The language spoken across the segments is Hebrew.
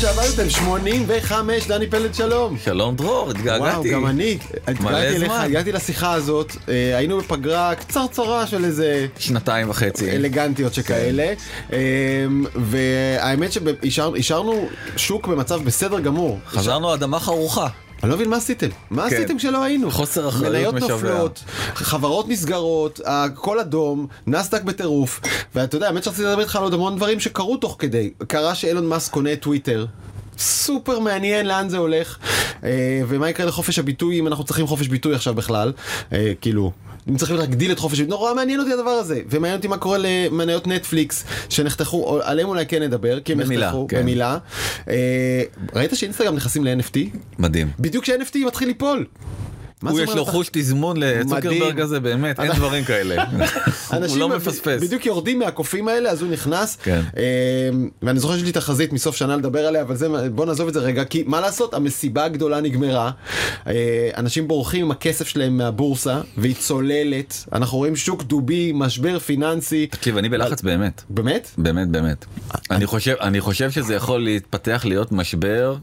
שעבדתם, 85, דני פלד שלום. שלום דרור, וואו, התגעגעתי. גם אני. אליך, זמן. הגעתי לשיחה הזאת, אה, היינו בפגרה קצרצרה של איזה... שנתיים וחצי. אלגנטיות שכאלה, אה, והאמת שהשארנו שוק במצב בסדר גמור. חזרנו אדמה חרוכה. אני לא מבין מה עשיתם, מה כן. עשיתם שלא היינו? חוסר אחריות מניות משווע. נופלות, חברות נסגרות, הכל אדום, נסדק בטירוף, ואתה יודע, האמת שרציתי לדבר איתך על עוד המון דברים שקרו תוך כדי. קרה שאילון מאסק קונה את טוויטר. סופר מעניין לאן זה הולך אה, ומה יקרה לחופש הביטוי אם אנחנו צריכים חופש ביטוי עכשיו בכלל אה, כאילו אם צריכים להגדיל את חופש נורא מעניין אותי הדבר הזה ומעניין אותי מה קורה למניות נטפליקס שנחתכו עליהם אולי כן נדבר כי הם במילה, נחתכו כן. במילה אה, ראית שאינסטגרם נכנסים ל-NFT מדהים. בדיוק כש-NFT מתחיל ליפול. הוא יש לו? חוש תזמון לצוקרברג. הזה, באמת, אין דברים כאלה. הוא לא מפספס. בדיוק יורדים מהקופים האלה אז הוא נכנס כן. אה, ואני זוכר שיש לי תחזית מסוף שנה לדבר עליה אבל זה בוא נעזוב את זה רגע כי מה לעשות המסיבה הגדולה נגמרה אה, אנשים בורחים עם הכסף שלהם מהבורסה והיא צוללת אנחנו רואים שוק דובי משבר פיננסי תקשיב, אני בלחץ באמת. באמת באמת באמת. אני חושב אני חושב שזה יכול להתפתח להיות משבר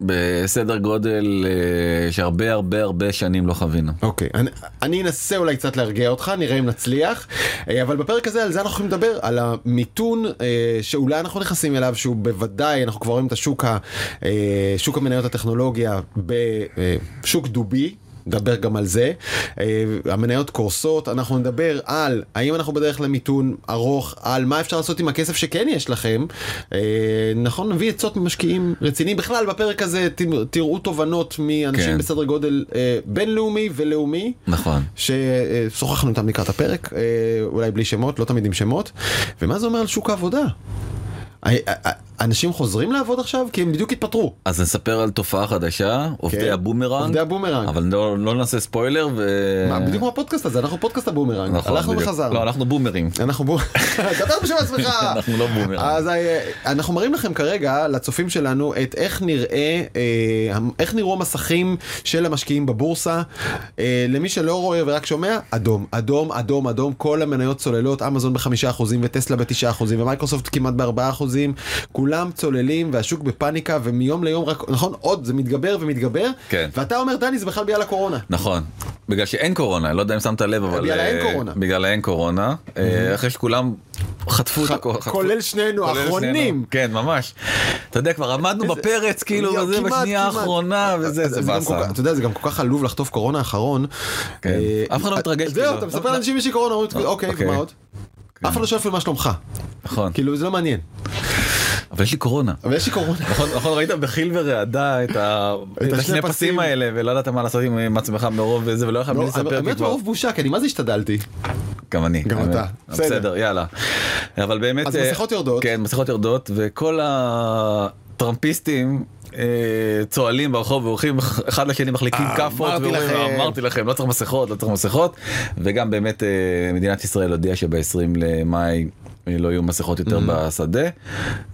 בסדר גודל אה, שהרבה הרבה הרבה שנים לא חווינו. אוקיי, אני, אני אנסה אולי קצת להרגיע אותך, נראה אם נצליח, אה, אבל בפרק הזה על זה אנחנו יכולים לדבר, על המיתון אה, שאולי אנחנו נכנסים אליו, שהוא בוודאי, אנחנו כבר רואים את השוק, אה, שוק המניות הטכנולוגיה בשוק דובי. נדבר גם על זה, אה, המניות קורסות, אנחנו נדבר על האם אנחנו בדרך למיתון ארוך, על מה אפשר לעשות עם הכסף שכן יש לכם, אה, נכון, נביא עצות ממשקיעים רציניים, בכלל בפרק הזה תראו תובנות מאנשים כן. בסדר גודל אה, בינלאומי ולאומי. נכון. ששוחחנו איתם לקראת הפרק, אולי בלי שמות, לא תמיד עם שמות, ומה זה אומר על שוק העבודה? אנשים חוזרים לעבוד עכשיו כי הם בדיוק התפטרו. אז נספר על תופעה חדשה, עובדי כן. הבומרנג. עובדי הבומרנג. אבל לא לא נעשה ספוילר ו... מה, בדיוק כמו הפודקאסט הזה, אנחנו פודקאסט הבומרנג, נכון, הלכנו בדיוק. וחזרנו. לא, אנחנו בומרים. אנחנו בוא... דבר בשם עצמך. אנחנו לא בומרנג. אז אה, אנחנו מראים לכם כרגע, לצופים שלנו, את איך נראה, אה, איך נראו המסכים של המשקיעים בבורסה. אה, למי שלא רואה ורק שומע, אדום, אדום, אדום, אדום, כל המניות צוללות, אמזון בחמישה אחוזים וטסלה בתשעה אחוזים ומייקרוסופט כמעט בארבעה אחוזים, כולם צוללים והשוק בפאניקה ומיום ליום רק, נכון, עוד, זה מתגבר ומתגבר. כן. ואתה אומר, דני, זה בכלל בגלל הקורונה. נכון, בגלל שאין קורונה, לא יודע אם שמת לב, אבל... בגלל האין אה, קורונה. בגלל האין קורונה, אה, אחרי שכולם חטפו את הקורונה. כולל שנינו, האחרונים. כן, ממש. אתה יודע, כבר עמדנו בפרץ, כאילו, וזה בשנייה. האחרונה, וזה, זה באסה. אתה יודע, זה גם כל כך עלוב לחטוף קורונה האחרון. כן. אה, אף אחד לא מתרגש, זהו. אתה מספר לאנשים יש לי קורונה, אוקיי, אוקיי. ומה עוד? אף אחד לא שואל אפילו מה שלומך. נכון, כאילו, זה לא מעניין. אבל יש לי קורונה. אבל יש לי קורונה. נכון, נכון, ראית בחיל ורעדה את ה- את השני פסים. האלה, ולא ידעת מה לעשות עם עצמך מרוב וזה, ולא יכולת לא, לספר, באמת. מרוב בושה, כי אני מה זה השתדלתי. גם אני. גם. אתה. בסדר. יאללה. אבל באמת... אז אה, מסכות יורדות. כן, מסכות יורדות, וכל הטראמפיסטים אה, צוהלים ברחוב והולכים אחד לשני מחליקים אה, כאפות. אמרתי ואומרים, לכם. אמרתי לכם, לא צריך מסכות, לא צריך מסכות. וגם באמת מדינת ישראל הודיעה שב-20 למאי לא יהיו מסכות יותר בשדה.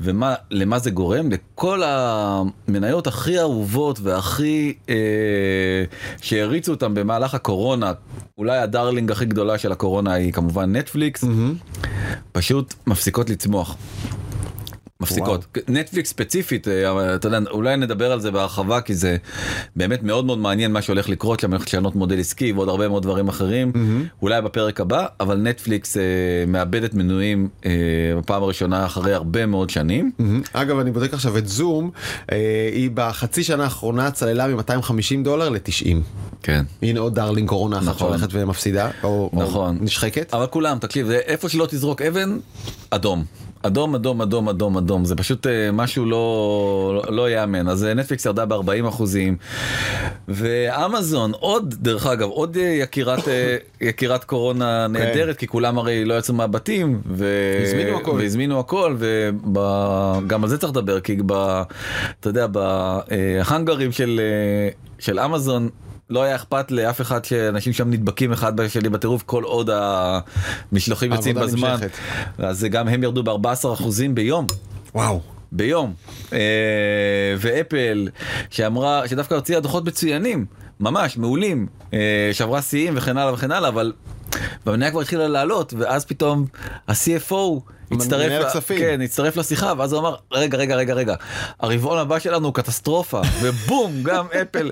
ומה, למה זה גורם? לכל המניות הכי אהובות והכי אה, שהריצו אותם במהלך הקורונה, אולי הדרלינג הכי גדולה של הקורונה היא כמובן נטפליקס, פשוט מפסיקות לצמוח. מפסיקות. נטפליקס ספציפית, אה, אתה יודע, אולי נדבר על זה בהרחבה כי זה באמת מאוד מאוד מעניין מה שהולך לקרות שם, הולך לשנות מודל עסקי ועוד הרבה מאוד דברים אחרים, אולי בפרק הבא, אבל נטפליקס אה, מאבדת מנויים אה, בפעם הראשונה אחרי הרבה מאוד שנים. מהמם. אגב, אני בודק עכשיו את זום, אה, היא בחצי שנה האחרונה צללה מ-250 דולר ל-90. כן. הנה עוד darling קורונה אחת נכון. שהולכת ומפסידה, או או נכון. נשחקת. אבל כולם, תקשיב, איפה שלא תזרוק אבן, אדום. אדום, אדום, אדום, אדום, אדום, זה פשוט אה, משהו לא, לא, יאמן. אז אה, נטפליקס ירדה ב-40 אחוזים, ואמזון, עוד, דרך אגב, עוד אה, יקירת, יקירת קורונה נהדרת, כי כולם הרי לא יצאו מהבתים, ו... הזמינו הכל. והזמינו הכל, וגם על זה צריך לדבר, כי ב... אתה יודע, בהאנגרים של, של אמזון, לא היה אכפת לאף אחד שאנשים שם נדבקים אחד בשני בטירוף כל עוד המשלוחים יוצאים בזמן. נמשכת. אז גם הם ירדו ב-14% ביום. וואו. ביום. אה, ואפל שאמרה שדווקא הוציאה דוחות מצוינים ממש מעולים אה, שברה שיאים וכן הלאה וכן הלאה אבל והמניה כבר התחילה לעלות ואז פתאום ה-CFO הצטרף, ל-. כן, הצטרף לשיחה ואז הוא אמר רגע רגע רגע רגע הרבעון הבא שלנו הוא קטסטרופה ובום גם אפל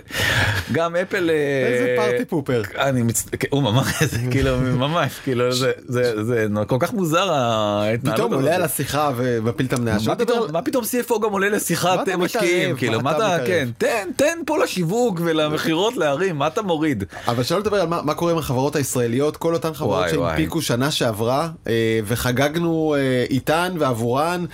גם אפל אה, איזה פארטי פופר. אני מצ... כן, הוא ממש זה כאילו ממש כאילו זה זה זה כל כך מוזר ההתנהלות פתאום. עולה על השיחה ומפיל את המניה. מה פתאום, על- מה פתאום CFO גם עולה לשיחת משקיעים? כאילו מה אתה? כן תן תן פה לשיווק ולמכירות להרים מה אתה מוריד. אבל שלא לדבר על מה, קורה עם החברות הישראליות, כל אותן חברות. שהנפיקו שנה שעברה אה, וחגגנו אה, איתן ועבורן,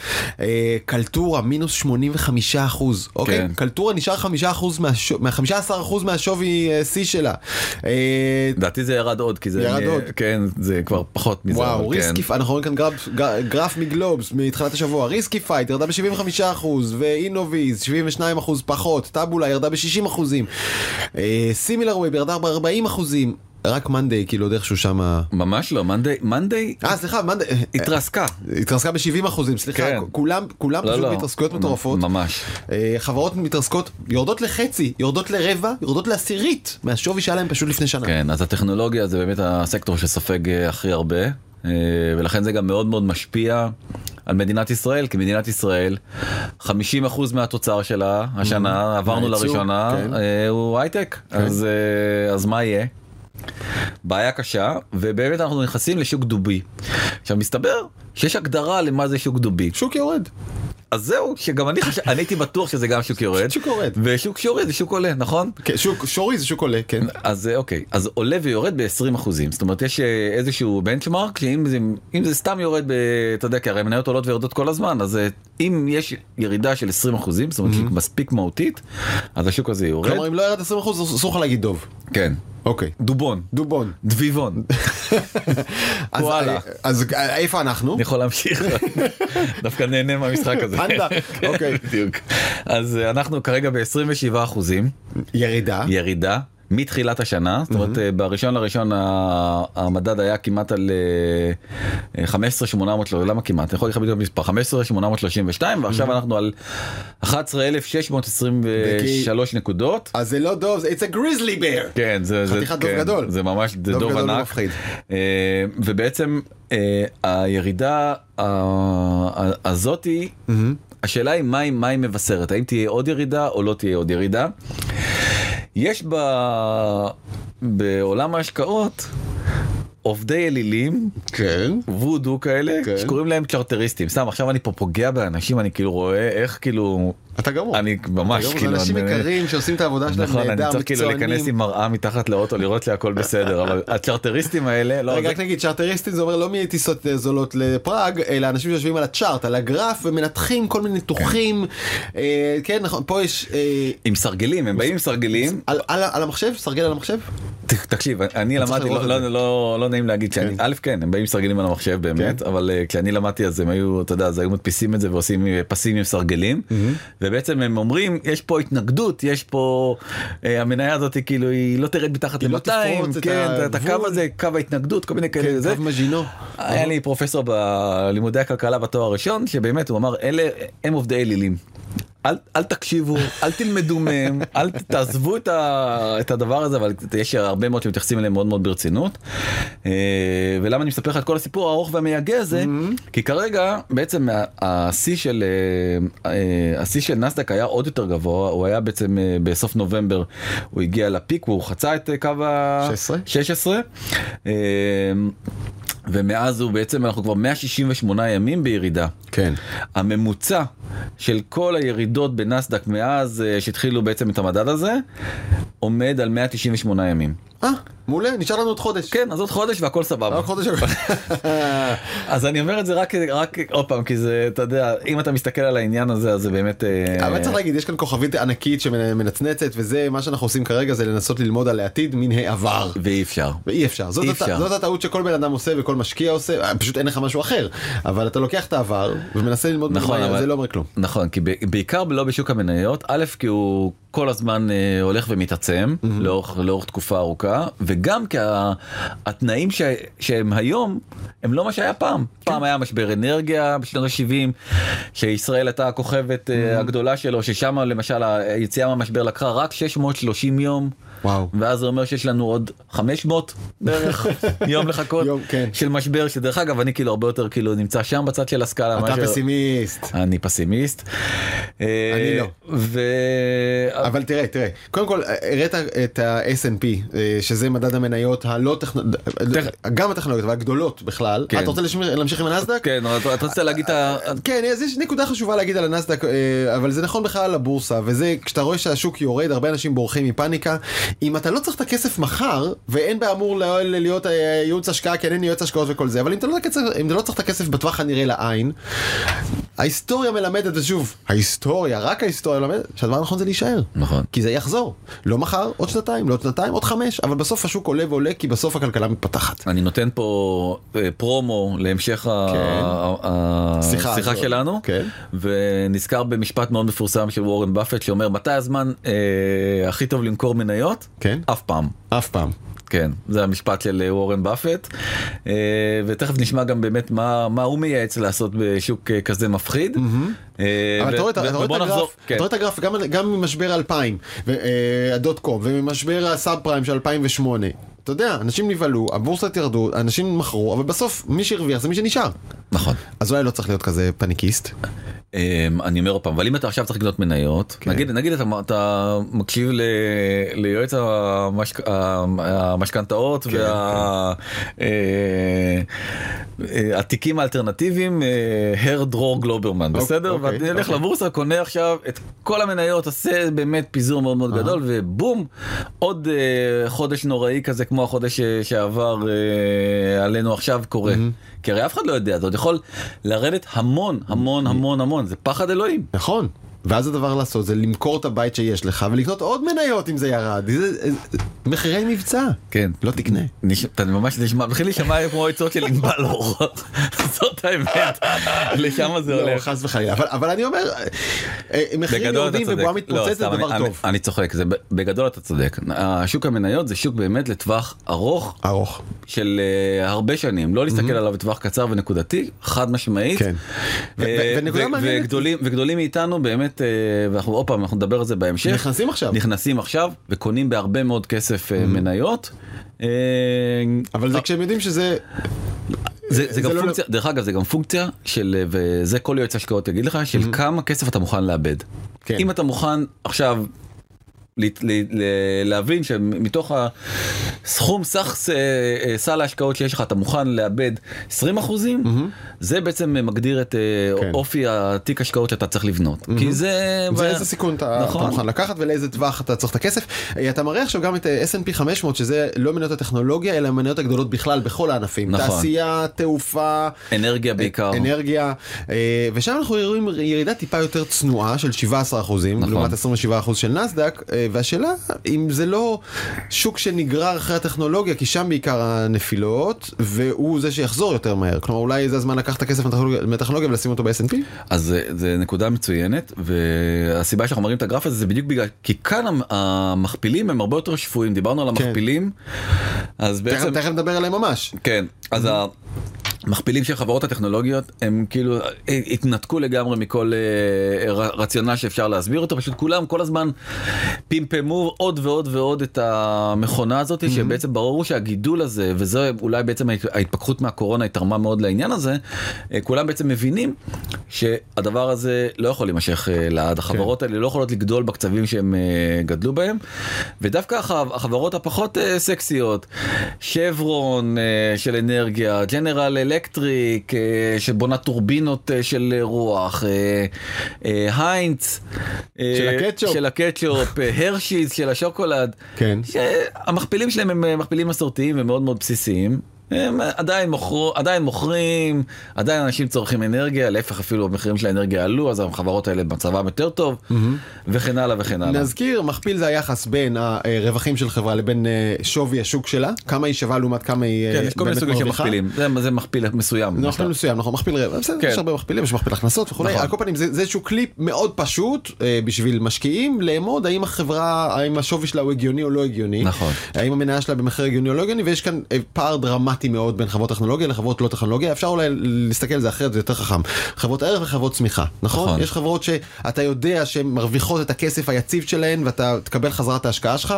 אה, קלטורה מינוס 85 אחוז, אוקיי? כן. קלטורה נשאר 5 אחוז, מה-15 אחוז מהשווי אה, שיא שלה. אה, לדעתי זה ירד עוד כי זה ירד עוד. כן זה כבר פחות מזה. וואו, אבל כן. ריסקיפייד, אנחנו רואים כאן גרף, גרף מגלובס מתחילת השבוע, ריסקיפייד ירדה ב-75% ואינוויז 72% פחות, טאבולה ירדה ב-60%, סימילר ווייב ירדה ב-40%, רק מאנדיי כאילו עוד איכשהו שמה... ממש לא מאנדיי מאנדיי אה סליחה, מאנדיי... התרסקה. התרסקה ב-70 סליחה, כן. כולם, כולם לא, פשוט לא. בהתרסקויות מטורפות. ממש. אה, חברות מתרסקות, יורדות לחצי, יורדות לרבע, יורדות לעשירית מהשווי שהיה להם פשוט לפני שנה. כן אז הטכנולוגיה זה באמת הסקטור שסופג אה, הכי הרבה אה, ולכן זה גם מאוד מאוד משפיע על מדינת ישראל כי מדינת ישראל 50% מהתוצר שלה השנה עברנו מהייצוא, לראשונה כן. הוא הייטק אז אה, אז מה יהיה. בעיה קשה ובאמת אנחנו נכנסים לשוק דובי. עכשיו מסתבר שיש הגדרה למה זה שוק דובי שוק יורד. אז זהו שגם אני חושב אני הייתי בטוח שזה גם שוק יורד שוק יורד. ושוק שיורד זה שוק עולה נכון כן, שוק שורי זה שוק עולה, כן. אז אה, אוקיי אז עולה ויורד ב-20 אחוזים זאת אומרת יש אה, איזשהו בנצ'מארק שאם זה אם זה סתם יורד ב... אתה יודע כי הרי מניות עולות ויורדות כל הזמן אז אה, אם יש ירידה של 20 אחוזים זאת אומרת שהיא מספיק מהותית אז השוק הזה יורד כלומר אם לא ירד 20 אחוז אסור לך להגיד דוב. כן אוקיי. דובון דובון. דביבון וואלה. אז אה, איפה אנחנו? אני יכול להמשיך דווקא נהנה מהמשחק הזה פנדה, כן, אוקיי. בדיוק אז אה, אנחנו כרגע ב-27 אחוזים ירידה. ירידה מתחילת השנה זאת אומרת אה, בראשון לראשון המדד היה כמעט על אה, 15,800 לא, למה כמעט אני יכול להגיד לך בדיוק מספר 15,832 ועכשיו אנחנו על 11,623 נקודות. אז זה לא דוב, it's a grizzly bear. כן זה זה חתיכת דוב כן, גדול. זה ממש דוב דוב גדול ענק. אה, ובעצם אה, הירידה אה, הזאתי השאלה היא מה היא מבשרת האם תהיה עוד ירידה או לא תהיה עוד ירידה. יש ב... בעולם ההשקעות עובדי אלילים כן. וודו כאלה כן. שקוראים להם צ'רטריסטים סתם עכשיו אני פה פוגע באנשים אני כאילו רואה איך כאילו אתה גמור. אני ממש גמור, כאילו אנשים אני- יקרים שעושים את העבודה שלהם נכון, אני צריך כאילו להיכנס עם. מראה מתחת לאוטו לראות שהכל בסדר, אבל הצ'רטריסטים האלה, לא, רגע זה- רק נגיד צ'ארטריסטים זה אומר לא מטיסות אה, זולות לפראג אלא אנשים שיושבים על הצ'ארט על הגרף ומנתחים כל מיני ניתוחים אה, כן נכון פה יש אה, עם סרגלים, הם באים עם סרגלים, על- המחשב סרגל על המחשב תקשיב, אני למדתי, לא- לא- לא לא נעים להגיד שאני, כן. א' כן, הם באים סרגלים על המחשב באמת, אבל אה, כשאני למדתי אז הם היו, אתה יודע, אז היו מדפיסים את זה ועושים אה, פסים עם סרגלים, ובעצם הם אומרים, יש פה התנגדות, יש פה, אה, המניה הזאת כאילו היא לא תרד מתחת היא לא ל-200, תפרוץ את כן, את הקו. הזה, קו ההתנגדות, כל מיני כאלה, זה. קו מז'ינו היה לי פרופסור בלימודי הכלכלה בתואר הראשון שבאמת הוא אמר אלה הם עובדי אלילים. אל, אל תקשיבו, אל תלמדו מהם, אל תעזבו את, ה, את הדבר הזה, אבל יש הרבה מאוד שמתייחסים אליהם מאוד מאוד ברצינות. אה, ולמה אני מספר לך את כל הסיפור הארוך והמייגע הזה? Mm-hmm. כי כרגע בעצם השיא של, אה, אה, השיא של נסדק היה עוד יותר גבוה, הוא היה בעצם בסוף נובמבר, הוא הגיע לפיק, הוא חצה את קו ה-16. ומאז הוא בעצם אנחנו כבר 168 ימים בירידה. כן הממוצע של כל הירידות בנסדק מאז אה, שהתחילו בעצם את המדד הזה עומד על 198 ימים. אה מעולה נשאר לנו עוד חודש כן אז עוד חודש והכל סבבה. עוד חודש אז אני אומר את זה רק רק עוד פעם כי זה אתה יודע אם אתה מסתכל על העניין הזה אז זה באמת. אה, אבל צריך להגיד יש כאן כוכבית ענקית שמנצנצת וזה מה שאנחנו עושים כרגע זה לנסות ללמוד על העתיד מן העבר. ואי אפשר. ואי אפשר זאת. אפשר. זאת הטעות שכל בן אדם עושה וכל משקיע עושה אה, פשוט אין לך משהו אחר אבל אתה לוקח את העבר ומנסה ללמוד נכון, אבל- זה לא אומר כלום. נכון כי ב- בעיקר לא בשוק המניות א' כי הוא כל הזמן אה, הולך ומתעצם לאורך לאורך תקופה ארוכה וגם כי התנאים ש- שהם היום הם לא מה שהיה פעם. פעם היה משבר אנרגיה בשנות ה-70 שישראל הייתה הכוכבת אה, הגדולה שלו ששם למשל היציאה מהמשבר לקחה רק 630 יום וואו. ואז זה אומר שיש לנו עוד 500 בערך יום לחכות יום, כן. של משבר שדרך אגב אני כאילו הרבה יותר כאילו נמצא שם בצד של הסקאלה. אתה מאשר- פסימיסט. אני פסימיסט. אה, אני לא. ו... אבל תראה, תראה, קודם כל הראת את ה-S&P, אה, שזה מדד המניות הלא טכנולוגיות, גם הטכנולוגיות, אבל הגדולות בכלל. כן. אתה רוצה להמשיך עם הנסדק? כן, אתה רצית להגיד את ה... כן, אז יש נקודה חשובה להגיד על הנסדק, אה, אבל זה נכון בכלל על הבורסה, וזה כשאתה רואה שהשוק יורד, הרבה אנשים בורחים מפאניקה. אם אתה לא צריך את הכסף מחר, ואין באמור ל- להיות אה, ייעוץ השקעה, כן אין ייעוץ השקעות וכל זה, אבל אם אתה לא לא צריך את הכסף בטווח הנראה לעין, ההיסטוריה מלמדת, ושוב, ההיסטוריה, רק ההיסטוריה מלמדת, שהדבר הנכון זה להישאר. נכון. כי זה יחזור. לא מחר, עוד שנתיים, לא עוד שנתיים, עוד חמש, אבל בסוף השוק עולה ועולה, כי בסוף הכלכלה מתפתחת. אני נותן פה אה, פרומו להמשך כן. השיחה. שלנו כן. ונזכר במשפט מאוד מפורסם של וורן באפט שאומר מתי הזמן אה, הכי טוב למכור מניות כן. אף פעם. אף פעם. כן זה המשפט של אה, וורן באפט אה, ותכף נשמע גם באמת מה מה הוא מייעץ לעשות בשוק אה, כזה מפחיד. אבל ו- אתה רואה את הגרף. אתה רואה את הגרף גם- ממשבר 2000, אה, הדוט קום, וממשבר הסאב פריים של 2008. אתה יודע, אנשים נבהלו, הבורסות ירדו, אנשים מכרו, אבל בסוף מי שהרוויח זה מי שנשאר. נכון. אז אולי לא צריך להיות כזה פניקיסט. אמ, אני אומר עוד פעם אבל אם אתה עכשיו צריך לקנות מניות כן. נגיד נגיד אתה, אתה מקשיב ל, ליועץ המשק, המשכנתאות כן, והתיקים האלטרנטיביים אה, הר דרור גלוברמן אוקיי, בסדר? אוקיי, ואני הולך אוקיי. לבורסה קונה עכשיו את כל המניות עושה באמת פיזור מאוד מאוד גדול ובום עוד אה, חודש נוראי כזה כמו החודש אה, שעבר אה, עלינו עכשיו קורה כי הרי אף אחד לא יודע זה עוד יכול לרדת המון המון המון המון זה פחד אלוהים. נכון. ואז הדבר לעשות זה למכור את הבית שיש לך ולקנות עוד מניות אם זה ירד. זה, מחירי מבצע. כן. לא תקנה. נש... אתה ממש נשמע, מתחיל להישמע כמו עצות של ענבל אור. זאת האמת, לשם זה לא, הולך. חס וחלילה. אבל, אבל אני אומר, אה, מחירים יורדים. ובועה לא, מתפוצצת זה סתם, דבר אני- טוב. אני- אני צוחק, זה בגדול אתה צודק. השוק המניות זה שוק באמת לטווח ארוך ארוך. של אה, הרבה שנים, לא להסתכל עליו בטווח קצר ונקודתי, חד משמעית. כן. וגדולים מאיתנו באמת, אה, ואנחנו עוד פעם אנחנו נדבר על זה בהמשך. נכנסים עכשיו. נכנסים עכשיו וקונים בהרבה מאוד כסף אה, מניות. אה, אבל זה כשהם יודעים שזה... זה, זה זה גם לא- פונקציה, דרך אגב זה גם פונקציה של, וזה כל יועץ השקעות יגיד לך, של כמה כסף אתה מוכן לאבד. כן. אם אתה מוכן עכשיו להבין שמתוך הסכום סך ס- אה, סל ההשקעות שיש לך אתה מוכן לאבד 20 אחוזים, זה בעצם מגדיר את אה, כן. אופי התיק השקעות שאתה צריך לבנות. כי זה... זה איזה סיכון אתה, נכון. אתה מוכן לקחת ולאיזה טווח אתה צריך את הכסף. אה, אתה מראה עכשיו גם את אה, S&P 500 שזה לא מניות הטכנולוגיה אלא המניות הגדולות בכלל בכל הענפים. נכון. תעשייה, תעופה, אנרגיה בעיקר. אנרגיה, אה, ושם אנחנו רואים ירידה טיפה יותר צנועה של 17 אחוזים נכון. לעומת 27 אחוז של נסדק אה, והשאלה אם זה לא שוק שנגרר אחרי הטכנולוגיה כי שם בעיקר הנפילות והוא זה שיחזור יותר מהר כלומר אולי זה הזמן לקחת את הכסף מהטכנולוגיה- ולשים אותו ב-S&P. אז זה, זה נקודה מצוינת והסיבה שאנחנו מראים את הגרף הזה זה בדיוק בגלל כי כאן המ- המכפילים הם הרבה יותר שפויים דיברנו על כן. המכפילים אז בעצם תכף נדבר עליהם ממש. כן אז המכפילים של חברות הטכנולוגיות הם כאילו אה, התנתקו לגמרי מכל אה, ר- רציונל שאפשר להסביר אותו פשוט כולם כל הזמן פמפמו עוד ועוד ועוד את המכונה הזאת שבעצם ברור שהגידול הזה וזה אולי בעצם ההת- ההתפכחות מהקורונה היא תרמה מאוד לעניין הזה אה, כולם בעצם מבינים שהדבר הזה לא יכול להימשך אה, לעד. החברות האלה לא יכולות לגדול בקצבים שהם אה, גדלו בהם. ודווקא החב- החברות הפחות אה, סקסיות שברון אה, של אנרגיה ג'נרל אלקטריק אה, שבונה טורבינות אה, של רוח אה, היינץ של הקטשופ. של הקטשופ הרשיז של השוקולד כן. שהמכפילים שלהם הם מכפילים מסורתיים ומאוד מאוד בסיסיים. הם עדיין, מוכר, עדיין מוכרים, עדיין אנשים צורכים אנרגיה, להפך אפילו המחירים של האנרגיה עלו, אז החברות האלה במצבם יותר טוב, וכן הלאה וכן הלאה. נזכיר מכפיל זה היחס בין הרווחים של חברה לבין אה, שווי השוק שלה כמה היא שווה לעומת כמה היא כן, אה, יש כל מיני סוגים של. מכפילים, זה, זה מכפיל מסוים. זה מכפיל מסוים נכון מכפיל רווח בסדר כן. יש הרבה מכפילים יש מכפיל הכנסות וכולי נכון. על כל פנים זה זה איזשהו כלי מאוד פשוט אה, בשביל משקיעים לאמוד האם החברה האם השווי שלה הוא הגיוני או לא הגיוני נכון. האם המניה שלה במחיר הגיוני או לא הגיוני ויש כאן אה, פער דרמטי דרמטי מאוד בין חברות טכנולוגיה לחברות לא טכנולוגיה, אפשר אולי להסתכל על זה אחרת, זה יותר חכם. חברות ערך וחברות צמיחה, נכון? נכון. יש חברות שאתה יודע שהן מרוויחות את הכסף היציב שלהן ואתה תקבל חזרה את ההשקעה שלך,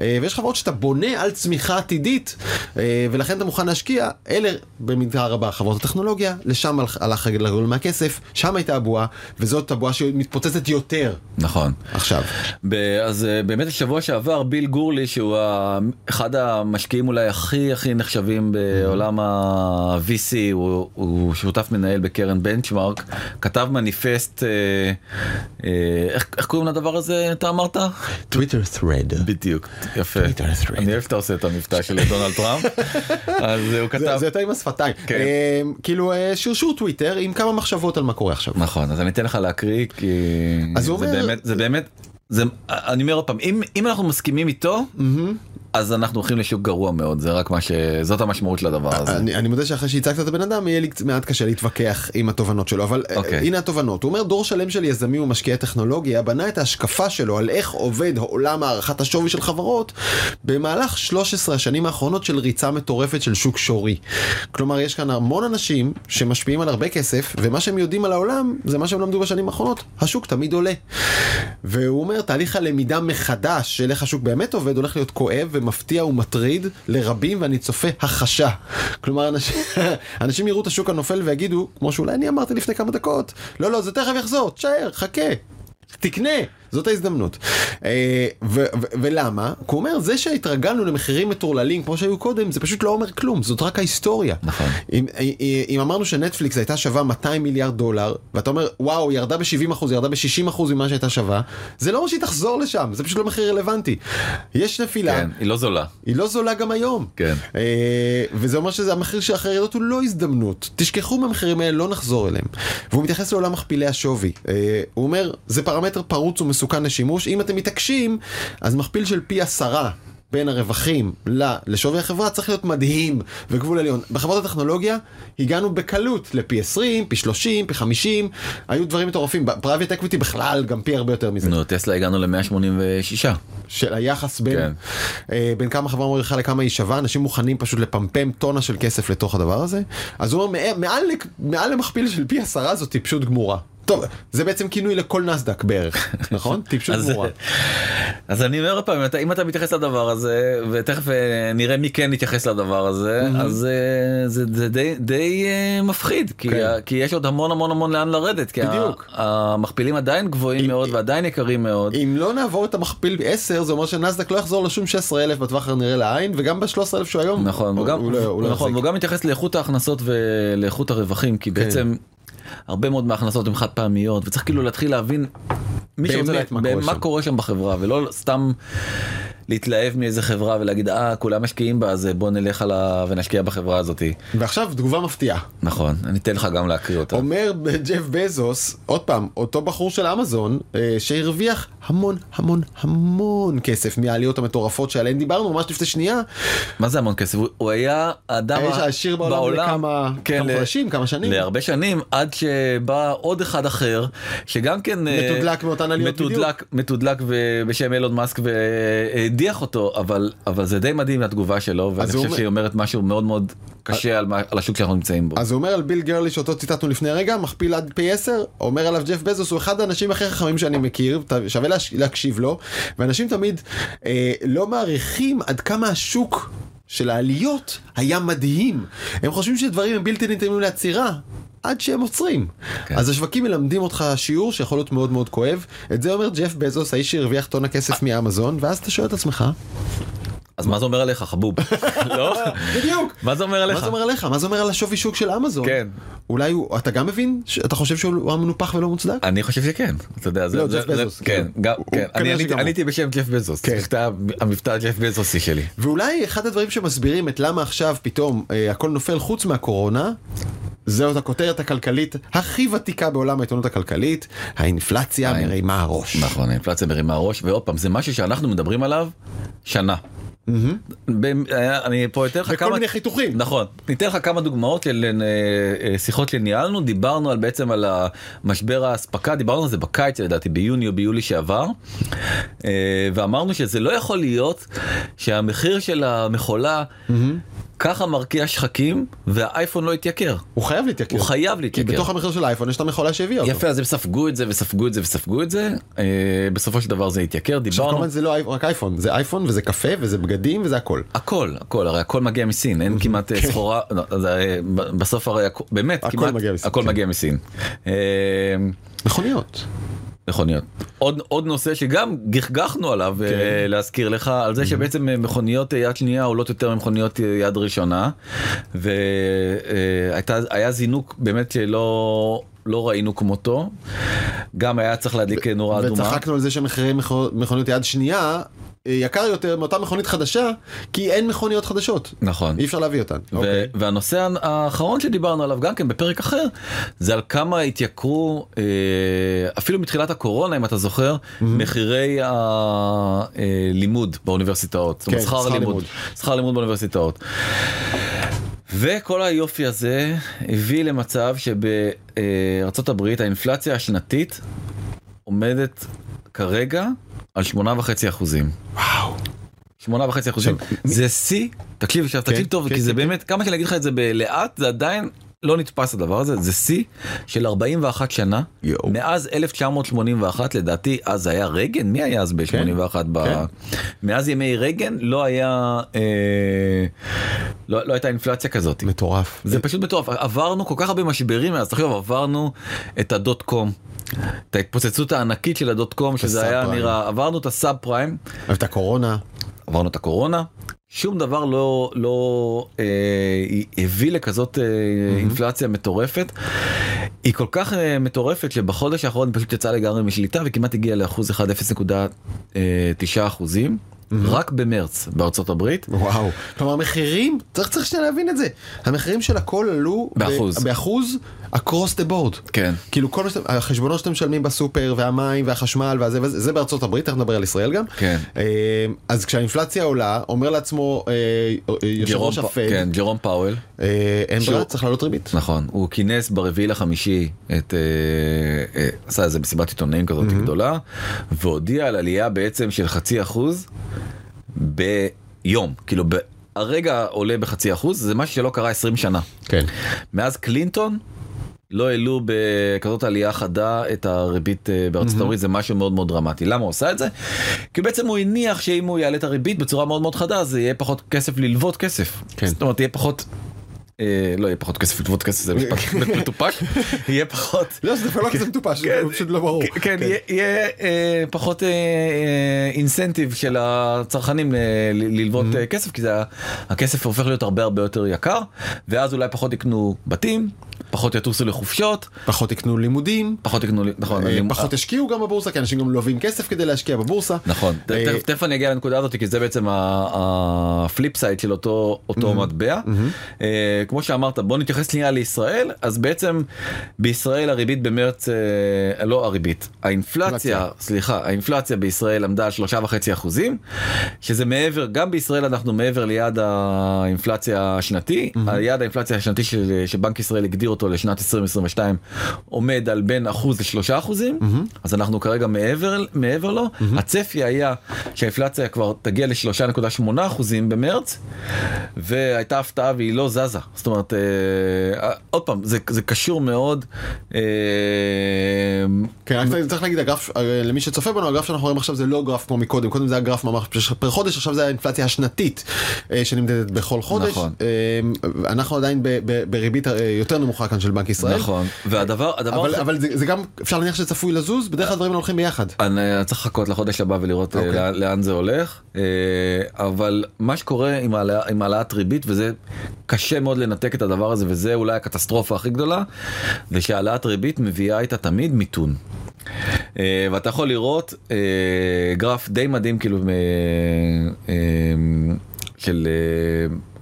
אה, ויש חברות שאתה בונה על צמיחה עתידית, אה, ולכן אתה מוכן להשקיע, אלה במידה רבה חברות הטכנולוגיה, לשם הלך- הגדול מהכסף, שם הייתה הבועה, וזאת הבועה שמתפוצצת יותר נכון. עכשיו. ב- אז אה, באמת השבוע שעבר ביל גורלי שהוא אחד המשקיעים אולי הכי הכי נחשבים בעולם ה-VC הוא, הוא שותף מנהל בקרן בנצ'מארק כתב מניפסט אה, אה, איך, איך קוראים לדבר הזה אתה אמרת? טוויטר thread. בדיוק יפה Twitter thread. אני אוהב שאתה עושה את המבטא של דונלד טראמפ אז הוא כתב זה יותר עם השפתיים. כן. אה, כאילו שרשור טוויטר עם כמה מחשבות על מה קורה עכשיו. נכון אז אני אתן לך להקריא כי זה באמת זה באמת זה אני אומר עוד פעם אם אם אנחנו מסכימים איתו אז אנחנו הולכים לשוק גרוע מאוד זה רק מה שזאת המשמעות של הדבר הזה. אני, אני מודה שאחרי שהצגת את הבן אדם יהיה לי מעט קשה להתווכח עם התובנות שלו אבל okay. אוקיי. הנה התובנות הוא אומר דור שלם של יזמים ומשקיעי טכנולוגיה בנה את ההשקפה שלו על איך עובד עולם הערכת השווי של חברות במהלך 13 השנים האחרונות של ריצה מטורפת של שוק שורי. כלומר יש כאן המון אנשים שמשפיעים על הרבה כסף ומה שהם יודעים על העולם זה מה שהם למדו בשנים האחרונות השוק תמיד עולה. והוא אומר תהליך הלמידה מחדש של איך השוק באמת עובד הולך להיות כואב ומפתיע ומטריד לרבים ואני צופה החשה. כלומר אנשים יראו את השוק הנופל ויגידו כמו שאולי אני אמרתי לפני כמה דקות לא לא זה תכף יחזור תשאר חכה תקנה זאת ההזדמנות. אה, ולמה? כי הוא אומר זה שהתרגלנו למחירים מטורללים כמו שהיו קודם זה פשוט לא אומר כלום זאת רק ההיסטוריה. נכון. אם, אם, אם אמרנו שנטפליקס הייתה שווה 200 מיליארד דולר ואתה אומר וואו ירדה ב-70 אחוז ירדה ב-60 אחוז ממה שהייתה שווה זה לא אומר שהיא תחזור לשם זה פשוט לא מחיר רלוונטי. יש נפילה. כן, היא לא זולה. היא לא זולה גם היום. כן. אה, וזה אומר שזה המחיר של אחרי ירידות הוא לא הזדמנות. תשכחו מהמחירים האלה, לא נחזור אליהם. והוא מתייחס לעולם מכפילי השווי. אה, הוא אומר, זה פרמטר פרוץ ומסוכן לשימוש. אם אתם מתעקשים, אז מכפיל של פי עשרה. בין הרווחים לשווי החברה צריך להיות מדהים וגבול עליון. בחברות הטכנולוגיה הגענו בקלות לפי 20, פי 30, פי 50, היו דברים מטורפים. ב-private equity בכלל גם פי הרבה יותר מזה. נו, טסלה הגענו ל-186. של היחס בין, כן. אה, בין כמה חברה מרוויחה לכמה היא שווה, אנשים מוכנים פשוט לפמפם טונה של כסף לתוך הדבר הזה. אז הוא אומר, מעל, מעל למכפיל של פי עשרה זאת טיפשות גמורה. טוב, זה בעצם כינוי לכל נסדק בערך, נכון? טיפשות גמורה. אז אני אומר עוד פעם, אם אתה- מתייחס לדבר הזה, ותכף אה, נראה מי כן יתייחס לדבר הזה, אז אה, זה, די, די אה, מפחיד, כי, כן. כי יש עוד המון המון המון לאן לרדת, כי המכפילים עדיין גבוהים מאוד ועדיין יקרים מאוד. אם לא נעבור את המכפיל 10 זה אומר שנסדק לא יחזור לשום 16,000 בטווח הנראה לעין וגם ב-13,000 שהוא היום נכון, הוא, גם מתייחס לאיכות ההכנסות ולאיכות הרווחים, כי כן. בעצם הרבה מאוד מההכנסות הן חד פעמיות, וצריך כאילו להתחיל להבין מי באמת שרוצה קורה מה. קורה שם בחברה, ולא סתם להתלהב מאיזה חברה ולהגיד אה כולם משקיעים בה אז בוא נלך על ה... ונשקיע בחברה הזאתי. ועכשיו תגובה מפתיעה. נכון, אני אתן לך גם להקריא אותה. אומר ג'ף בזוס, עוד פעם, אותו בחור של אמזון, אה, שהרוויח המון המון המון כסף מהעליות המטורפות שעליהן דיברנו ממש לפני שנייה. מה זה המון כסף? הוא- הוא היה האדם העשיר בעולם לכמה כן, כמה חודשים, כמה שנים. להרבה שנים עד שבא עוד אחד אחר שגם כן אה, מתודלק מאותן עליות מתודלק, מתודלק ו- בשם אילון מאסק והדיח אותו אבל אבל זה די מדהים התגובה שלו ואני חושב אומר- שהיא אומרת משהו מאוד מאוד קשה על, מה- על השוק שאנחנו נמצאים בו. אז הוא אומר על ביל גרלי שאותו ציטטנו לפני רגע, מכפיל עד פי 10, אומר עליו ג'ף בזוס, הוא אחד האנשים הכי חכמים שאני מכיר, שווה להש- להקשיב לו, ואנשים תמיד אה, לא מעריכים עד כמה השוק של העליות היה מדהים. הם חושבים שדברים הם בלתי ניתנים לעצירה. עד שהם עוצרים. כן. אז השווקים מלמדים אותך שיעור שיכול להיות מאוד מאוד כואב. את זה אומר ג'ף בזוס, האיש שהרוויח טונה כסף מאמזון, ואז אתה שואל את עצמך, אז מה זה אומר עליך חבוב? לא? בדיוק. מה זה אומר מה עליך? זה אומר עליך? מה זה אומר על השווי שוק של אמזון? כן. אולי הוא, אתה גם מבין? אתה חושב שהוא מנופח ולא מוצדק? אני חושב שכן, אתה יודע, זה, לא, ג'ף בזוס, כן, כן. הוא- כן, אני עניתי- בשם ג'ף בזוס, כן. המבטא הג'ף בזוסי שלי. ואולי אחד הדברים שמסבירים את למה עכשיו פתאום אה, הכל נופל חוץ מהקורונה, זאת הכותרת הכלכלית הכי ותיקה בעולם העיתונות הכלכלית, האינפלציה האינ- מרימה הראש. נכון, האינפלציה מרימה ראש, ועוד פעם, זה משהו שאנחנו מדברים עליו שנה. אני פה אתן לך כמה מיני חיתוכים. נכון. ניתן לך כמה דוגמאות של אה, שניהלנו דיברנו על בעצם על המשבר האספקה. דיברנו על זה בקיץ לדעתי ביוני או ביולי שעבר. אה, ואמרנו שזה לא יכול להיות שהמחיר של המכולה ככה מרקיע שחקים והאייפון לא התייקר. הוא חייב להתייקר. הוא חייב כי להתייקר. בתוך המחיר של האייפון יש את המכולה שהביאה אותו. יפה אז הם ספגו את זה וספגו את זה וספגו את זה אה, בסופו של דבר זה התייקר עכשיו דיברנו כמובן זה לא רק אייפון, זה אייפון וזה קפה וזה בגדים וזה הכל. הכל הכל הרי הכל מגיע מסין אין כמעט אה, סחורה לא, אה, בסוף הרי באמת הכל כמעט מגיע מסין, הכל כן. מגיע מסין. אה, מכוניות. מכוניות. עוד עוד נושא שגם גחגחנו עליו כן. אה, להזכיר לך על זה שבעצם אה, מכוניות אה, יד שנייה עולות יותר ממכוניות יד ראשונה והיה זינוק באמת שלא לא ראינו כמותו גם היה צריך להדליק נורה אדומה. וצחקנו על זה שמחירי מכו- מכוניות יד שנייה יקר יותר מאותה מכונית חדשה כי אין מכוניות חדשות. נכון. אי אפשר להביא אותן. ו- אוקיי. והנושא האחרון שדיברנו עליו גם כן בפרק אחר זה על כמה התייקרו אה, אפילו מתחילת הקורונה אם אתה זוכר מחירי הלימוד באוניברסיטאות. זאת אומרת, כן, שכר שכר לימוד. לימוד. שכר לימוד באוניברסיטאות. וכל היופי הזה הביא למצב שבארצות הברית האינפלציה השנתית עומדת כרגע על שמונה וחצי אחוזים. וואו. שמונה וחצי אחוזים זה שיא תקשיב עכשיו תקשיב טוב כן, כי זה כן, באמת כמה שאני אגיד לך את זה בלאט זה עדיין לא נתפס הדבר הזה זה שיא של 41 שנה יואו. מאז 1981 לדעתי אז היה רייגן מי היה אז ב-81 ב... כן. מאז ימי רייגן לא היה אה, לא, לא הייתה אינפלציה כזאת מטורף. זה פשוט מטורף עברנו כל כך הרבה משברים אז תחשוב עברנו את הדוט קום. את ההתפוצצות הענקית של הדוט קום שזה היה. נראה עברנו את הסאב פריים ואת הקורונה. עברנו את הקורונה שום דבר לא לא אה, הביא לכזאת אה, אינפלציה מטורפת. היא כל כך אה, מטורפת שבחודש האחרון פשוט יצאה לגמרי משליטה וכמעט הגיעה לאחוז אחד 0.9 אחוזים רק במרץ בארצות הברית. וואו. כלומר המחירים, צריך צריך שנייה להבין את זה. המחירים של הכל עלו ב- באחוז. באחוז across the board. כן. כאילו כל שאתם, החשבונות שאתם משלמים בסופר והמים והחשמל והזה וזה, זה בארצות הברית, תכף נדבר על ישראל גם. כן. אה, אז כשהאינפלציה עולה, אומר לעצמו אה, אה, יושב ראש הפד, כן, ג'רום פאוול. אין ברירה, צריך לעלות ריבית. נכון, הוא כינס ברביעי לחמישי את, עשה איזה מסיבת עיתונאים כזאת גדולה, והודיע על עלייה בעצם של חצי אחוז ביום, כאילו ב- הרגע עולה בחצי אחוז, זה משהו שלא קרה 20 שנה. כן. מאז קלינטון לא העלו בכזאת עלייה חדה את הריבית אה, בארצות הברית זה משהו מאוד מאוד דרמטי למה הוא עושה את זה? כי בעצם הוא הניח שאם הוא יעלה את הריבית בצורה מאוד מאוד חדה אז יהיה פחות כסף ללוות כסף. כן. זאת אומרת יהיה פחות. אה, לא יהיה פחות כסף ללוות כסף זה משפט מטופש. יהיה פחות לא, זה לא כזה מטופש, זה פשוט לא ברור. כן, יהיה- יהיה אה, פחות incentive של הצרכנים אה, ללוות אה, כסף כי הכסף הופך להיות הרבה הרבה יותר יקר ואז אולי פחות יקנו בתים פחות יטוסו לחופשות. פחות יקנו לימודים, פחות יקנו נכון אה, פחות ישקיעו גם בבורסה, כי אנשים גם לווים כסף כדי להשקיע בבורסה. נכון. אה, תכף- אני אגיע לנקודה הזאת כי זה בעצם ה-flip side של אותו מטבע. אה, כמו שאמרת בוא נתייחס שנייה לישראל אז בעצם בישראל הריבית במרץ אה, לא הריבית האינפלציה אינפלציה. סליחה האינפלציה בישראל עמדה על שלושה וחצי אחוזים שזה מעבר גם בישראל אנחנו מעבר ליעד האינפלציה השנתי היעד האינפלציה השנתי של- שבנק ישראל הגדיר אותו לשנת 2022 עומד על בין אחוז לשלושה אחוזים אז אנחנו כרגע מעבר מעבר לו. הצפי היה שהאינפלציה כבר תגיע ל-3.8 אחוזים במרץ והייתה הפתעה והיא לא זזה זאת אומרת אה, עוד פעם זה זה קשור מאוד. אה, כן, רק צריך להגיד, הגרף, אה, למי שצופה בנו, הגרף שאנחנו רואים עכשיו זה לא גרף כמו מקודם, קודם זה היה גרף ממש פר חודש, עכשיו זה האינפלציה השנתית אה, שנמדדת בכל חודש. נכון. אה, אנחנו עדיין ב- ב- בריבית אה, יותר נמוכה כאן של בנק ישראל. נכון והדבר הדבר אבל, הכי- אבל זה, זה גם אפשר להניח שזה צפוי לזוז, בדרך כלל הדברים הולכים ביחד. אני צריך לחכות לחודש הבא ולראות אוקיי. לאן, לאן זה הולך אה, אבל מה שקורה עם העלאת ריבית וזה קשה מאוד לנתק את הדבר הזה וזה אולי הקטסטרופה הכי גדולה זה שהעלאת ריבית מביאה איתה תמיד מיתון. אה, ואתה יכול לראות אה, גרף די מדהים כאילו אה, אה, של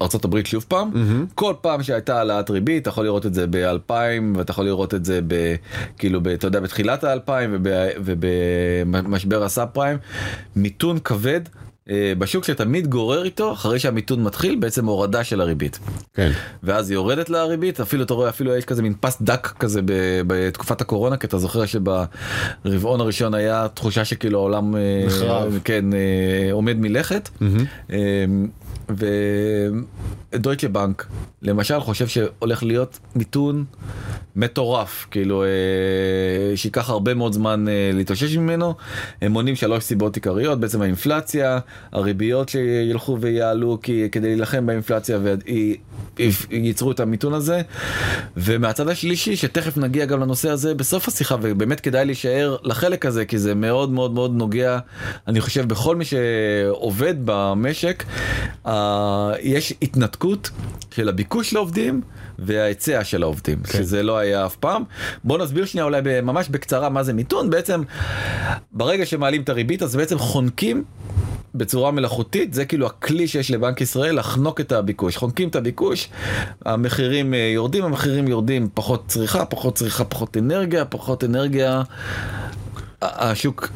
ארצות הברית שוב פעם כל פעם שהייתה העלאת ריבית אתה יכול לראות את זה ב-2000 ואתה יכול לראות את זה ב, כאילו ב, אתה יודע בתחילת ה-2000 ובמשבר הסאב פריים מיתון כבד. אה, בשוק שתמיד גורר איתו אחרי שהמיתון מתחיל בעצם הורדה של הריבית כן. ואז היא יורדת לריבית אפילו אתה רואה אפילו יש כזה מין פס דק כזה בתקופת הקורונה כי אתה זוכר שברבעון הראשון היה תחושה שכאילו העולם אה, נחרב. כן אה, עומד מלכת. אה, דויטשה בנק למשל חושב שהולך להיות מיתון מטורף כאילו אה, שייקח הרבה מאוד זמן אה, להתאושש ממנו. הם מונים שלוש סיבות עיקריות בעצם האינפלציה הריביות שילכו ויעלו כי כדי להילחם באינפלציה וייצרו את המיתון הזה. ומהצד השלישי שתכף נגיע גם לנושא הזה בסוף השיחה ובאמת כדאי להישאר לחלק הזה כי זה מאוד מאוד מאוד נוגע אני חושב בכל מי שעובד במשק אה, יש התנתקות של הביקוש לעובדים וההיצע של העובדים כן. שזה לא היה אף פעם בוא נסביר שנייה אולי ממש בקצרה מה זה מיתון בעצם ברגע שמעלים את הריבית אז בעצם חונקים. בצורה מלאכותית זה כאילו הכלי שיש לבנק ישראל לחנוק את הביקוש חונקים את הביקוש המחירים אה, יורדים המחירים יורדים פחות צריכה פחות צריכה פחות אנרגיה פחות אנרגיה השוק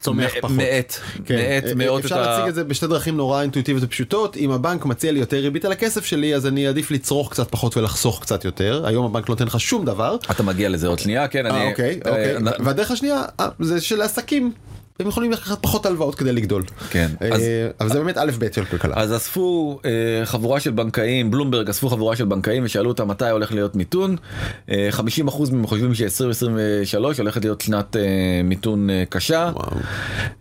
צומח פחות. מאט, כן. מאט אה, מאוד אפשר להציג את זה בשתי דרכים נורא אינטואיטיביות ופשוטות אם הבנק מציע לי יותר ריבית על הכסף שלי אז אני אעדיף לצרוך קצת פחות ולחסוך קצת יותר היום הבנק לא נותן לך שום דבר. אתה מגיע לזה עוד שנייה כן אני... אוקיי אוקיי והדרך השנייה זה של עסקים הם יכולים לקחת פחות הלוואות כדי לגדול. כן. אז, אבל זה באמת א' ב' של כלכלה. אז אספו אה, חבורה של בנקאים, בלומברג אספו חבורה של בנקאים ושאלו אותם מתי הולך להיות מיתון. אה, 50% מהם חושבים ש-2023 הולכת להיות שנת אה, מיתון אה, קשה. וואו.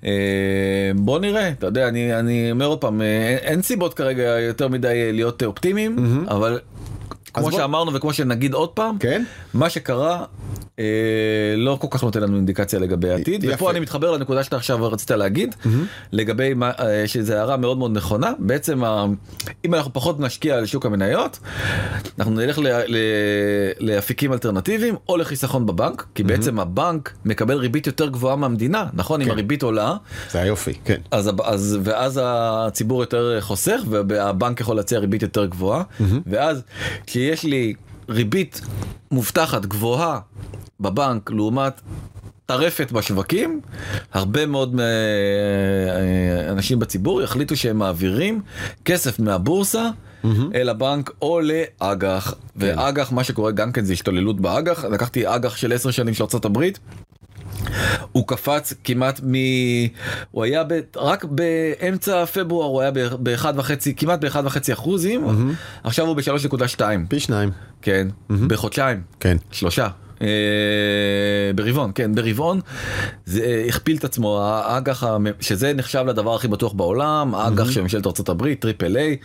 אה, בוא נראה, אתה יודע, אני, אני אומר עוד פעם, אה, אין סיבות כרגע יותר מדי להיות אופטימיים, mm-hmm. אבל כמו בוא... שאמרנו וכמו שנגיד עוד פעם, כן? מה שקרה אה, לא כל כך נותן לנו אינדיקציה לגבי העתיד, יפה. ופה אני מתחבר לנקודה שאתה עכשיו רצית להגיד, mm-hmm. לגבי מה, אה, שזו הערה מאוד מאוד נכונה, בעצם ה, אם אנחנו פחות נשקיע על שוק המניות, אנחנו נלך ל, ל, לאפיקים אלטרנטיביים או לחיסכון בבנק, כי mm-hmm. בעצם הבנק מקבל ריבית יותר גבוהה מהמדינה, נכון? כן. אם הריבית עולה, זה היופי, כן. אז, אז, ואז הציבור יותר חוסך והבנק יכול להציע ריבית יותר גבוהה, mm-hmm. ואז כשיש לי ריבית מובטחת גבוהה בבנק לעומת טרפת בשווקים, הרבה מאוד אה, אה, אנשים בציבור יחליטו שהם מעבירים כסף מהבורסה. Mm-hmm. אל הבנק או לאג"ח כן. ואג"ח מה שקורה גם כן זה השתוללות באג"ח לקחתי אג"ח של 10 שנים של ארה"ב הוא קפץ כמעט מ... הוא היה ב... רק באמצע פברואר הוא היה באחד וחצי כמעט באחד וחצי אחוזים mm-hmm. עכשיו הוא בשלוש נקודה שתיים. פי שניים. כן mm-hmm. בחודשיים. כן. שלושה ברבעון כן ברבעון זה אה, הכפיל את עצמו האג"ח שזה נחשב לדבר הכי בטוח בעולם האג"ח של ממשלת ארה"ב triple A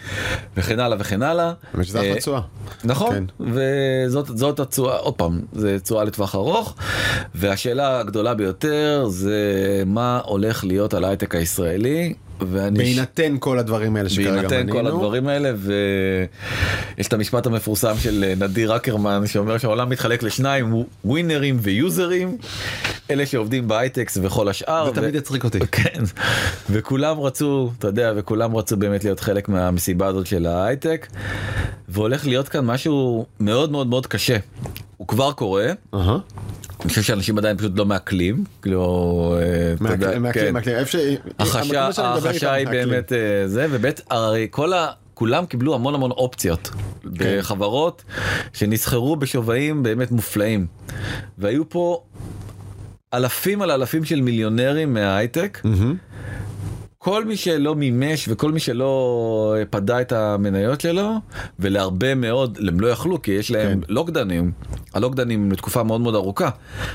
וכן הלאה וכן הלאה. שזה אחלה תשואה. נכון כן. וזאת התשואה עוד פעם זה תשואה לטווח ארוך והשאלה הגדולה ביותר זה מה הולך להיות על ההייטק הישראלי ואני... בהינתן כל הדברים האלה שכרגע מנינו. בהינתן כל הדברים האלה ויש את המשפט המפורסם של נדיר אקרמן שאומר שהעולם מתחלק לשניים ווינרים ויוזרים אלה שעובדים בהייטקס וכל השאר. זה תמיד יצחיק אותי. כן וכולם רצו אתה יודע וכולם רצו באמת להיות חלק מהמסיבה הזאת של ההייטק והולך להיות כאן משהו מאוד מאוד מאוד קשה. הוא כבר קורה. Uh-huh. אני חושב שאנשים עדיין פשוט לא מעכלים, כאילו, מעכלים, כן. מעכלים, החשש היא באמת אה, זה, ובית, הרי כל ה... כולם קיבלו המון המון אופציות כן. בחברות שנסחרו בשווים באמת מופלאים והיו פה אלפים על אלפים של מיליונרים מההייטק. Mm-hmm. כל מי שלא מימש וכל מי שלא אה, פדה את המניות שלו ולהרבה מאוד הם לא יכלו כי יש להם כן. לוקדנים הלוקדנים לתקופה מאוד מאוד ארוכה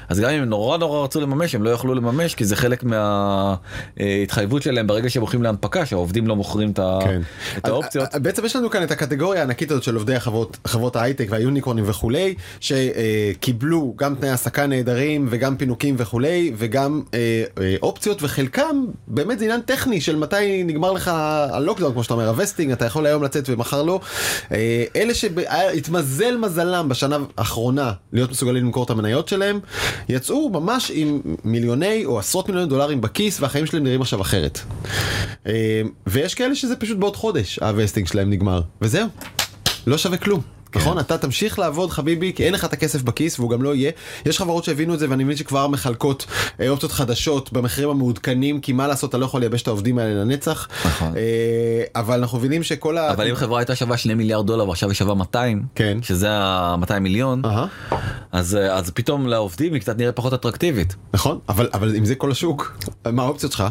אז גם אם הם נורא נורא רצו לממש הם לא יכלו לממש כי זה חלק מההתחייבות שלהם ברגע שהם הולכים להנפקה שהעובדים לא מוכרים את, כן. את האופציות. אז, בעצם יש לנו כאן את הקטגוריה הענקית הזאת של עובדי החברות חברות ההייטק והיוניקורנים וכולי שקיבלו גם תנאי העסקה נהדרים וגם פינוקים וכולי וגם אה, אה, אופציות וחלקם באמת זה עניין טכני של מתי נגמר לך ה-lockdown כמו שאתה אומר ה-vesting אתה יכול היום לצאת ומחר לא. אה, אלה שהתמזל מזלם בשנה האחרונה להיות מסוגלים למכור את המניות שלהם יצאו ממש עם מיליוני או עשרות מיליוני דולרים בכיס והחיים שלהם נראים עכשיו אחרת. אה, ויש כאלה שזה פשוט בעוד חודש ה-vesting שלהם נגמר וזהו לא שווה כלום. כן. נכון אתה תמשיך לעבוד חביבי כי אין לך את הכסף בכיס והוא גם לא יהיה יש חברות שהבינו את זה ואני מבין שכבר מחלקות אה, אופציות חדשות במחירים המעודכנים כי מה לעשות אתה לא יכול לייבש את העובדים האלה לנצח נכון. אה, אבל אנחנו מבינים שכל אבל ה... אם חברה הייתה שווה 2 מיליארד דולר ועכשיו היא שווה 200 כן שזה ה 200 מיליון. Uh-huh. אז אה, אז פתאום לעובדים היא קצת נראית פחות אטרקטיבית. נכון אבל אבל אם זה כל השוק מה האופציות שלך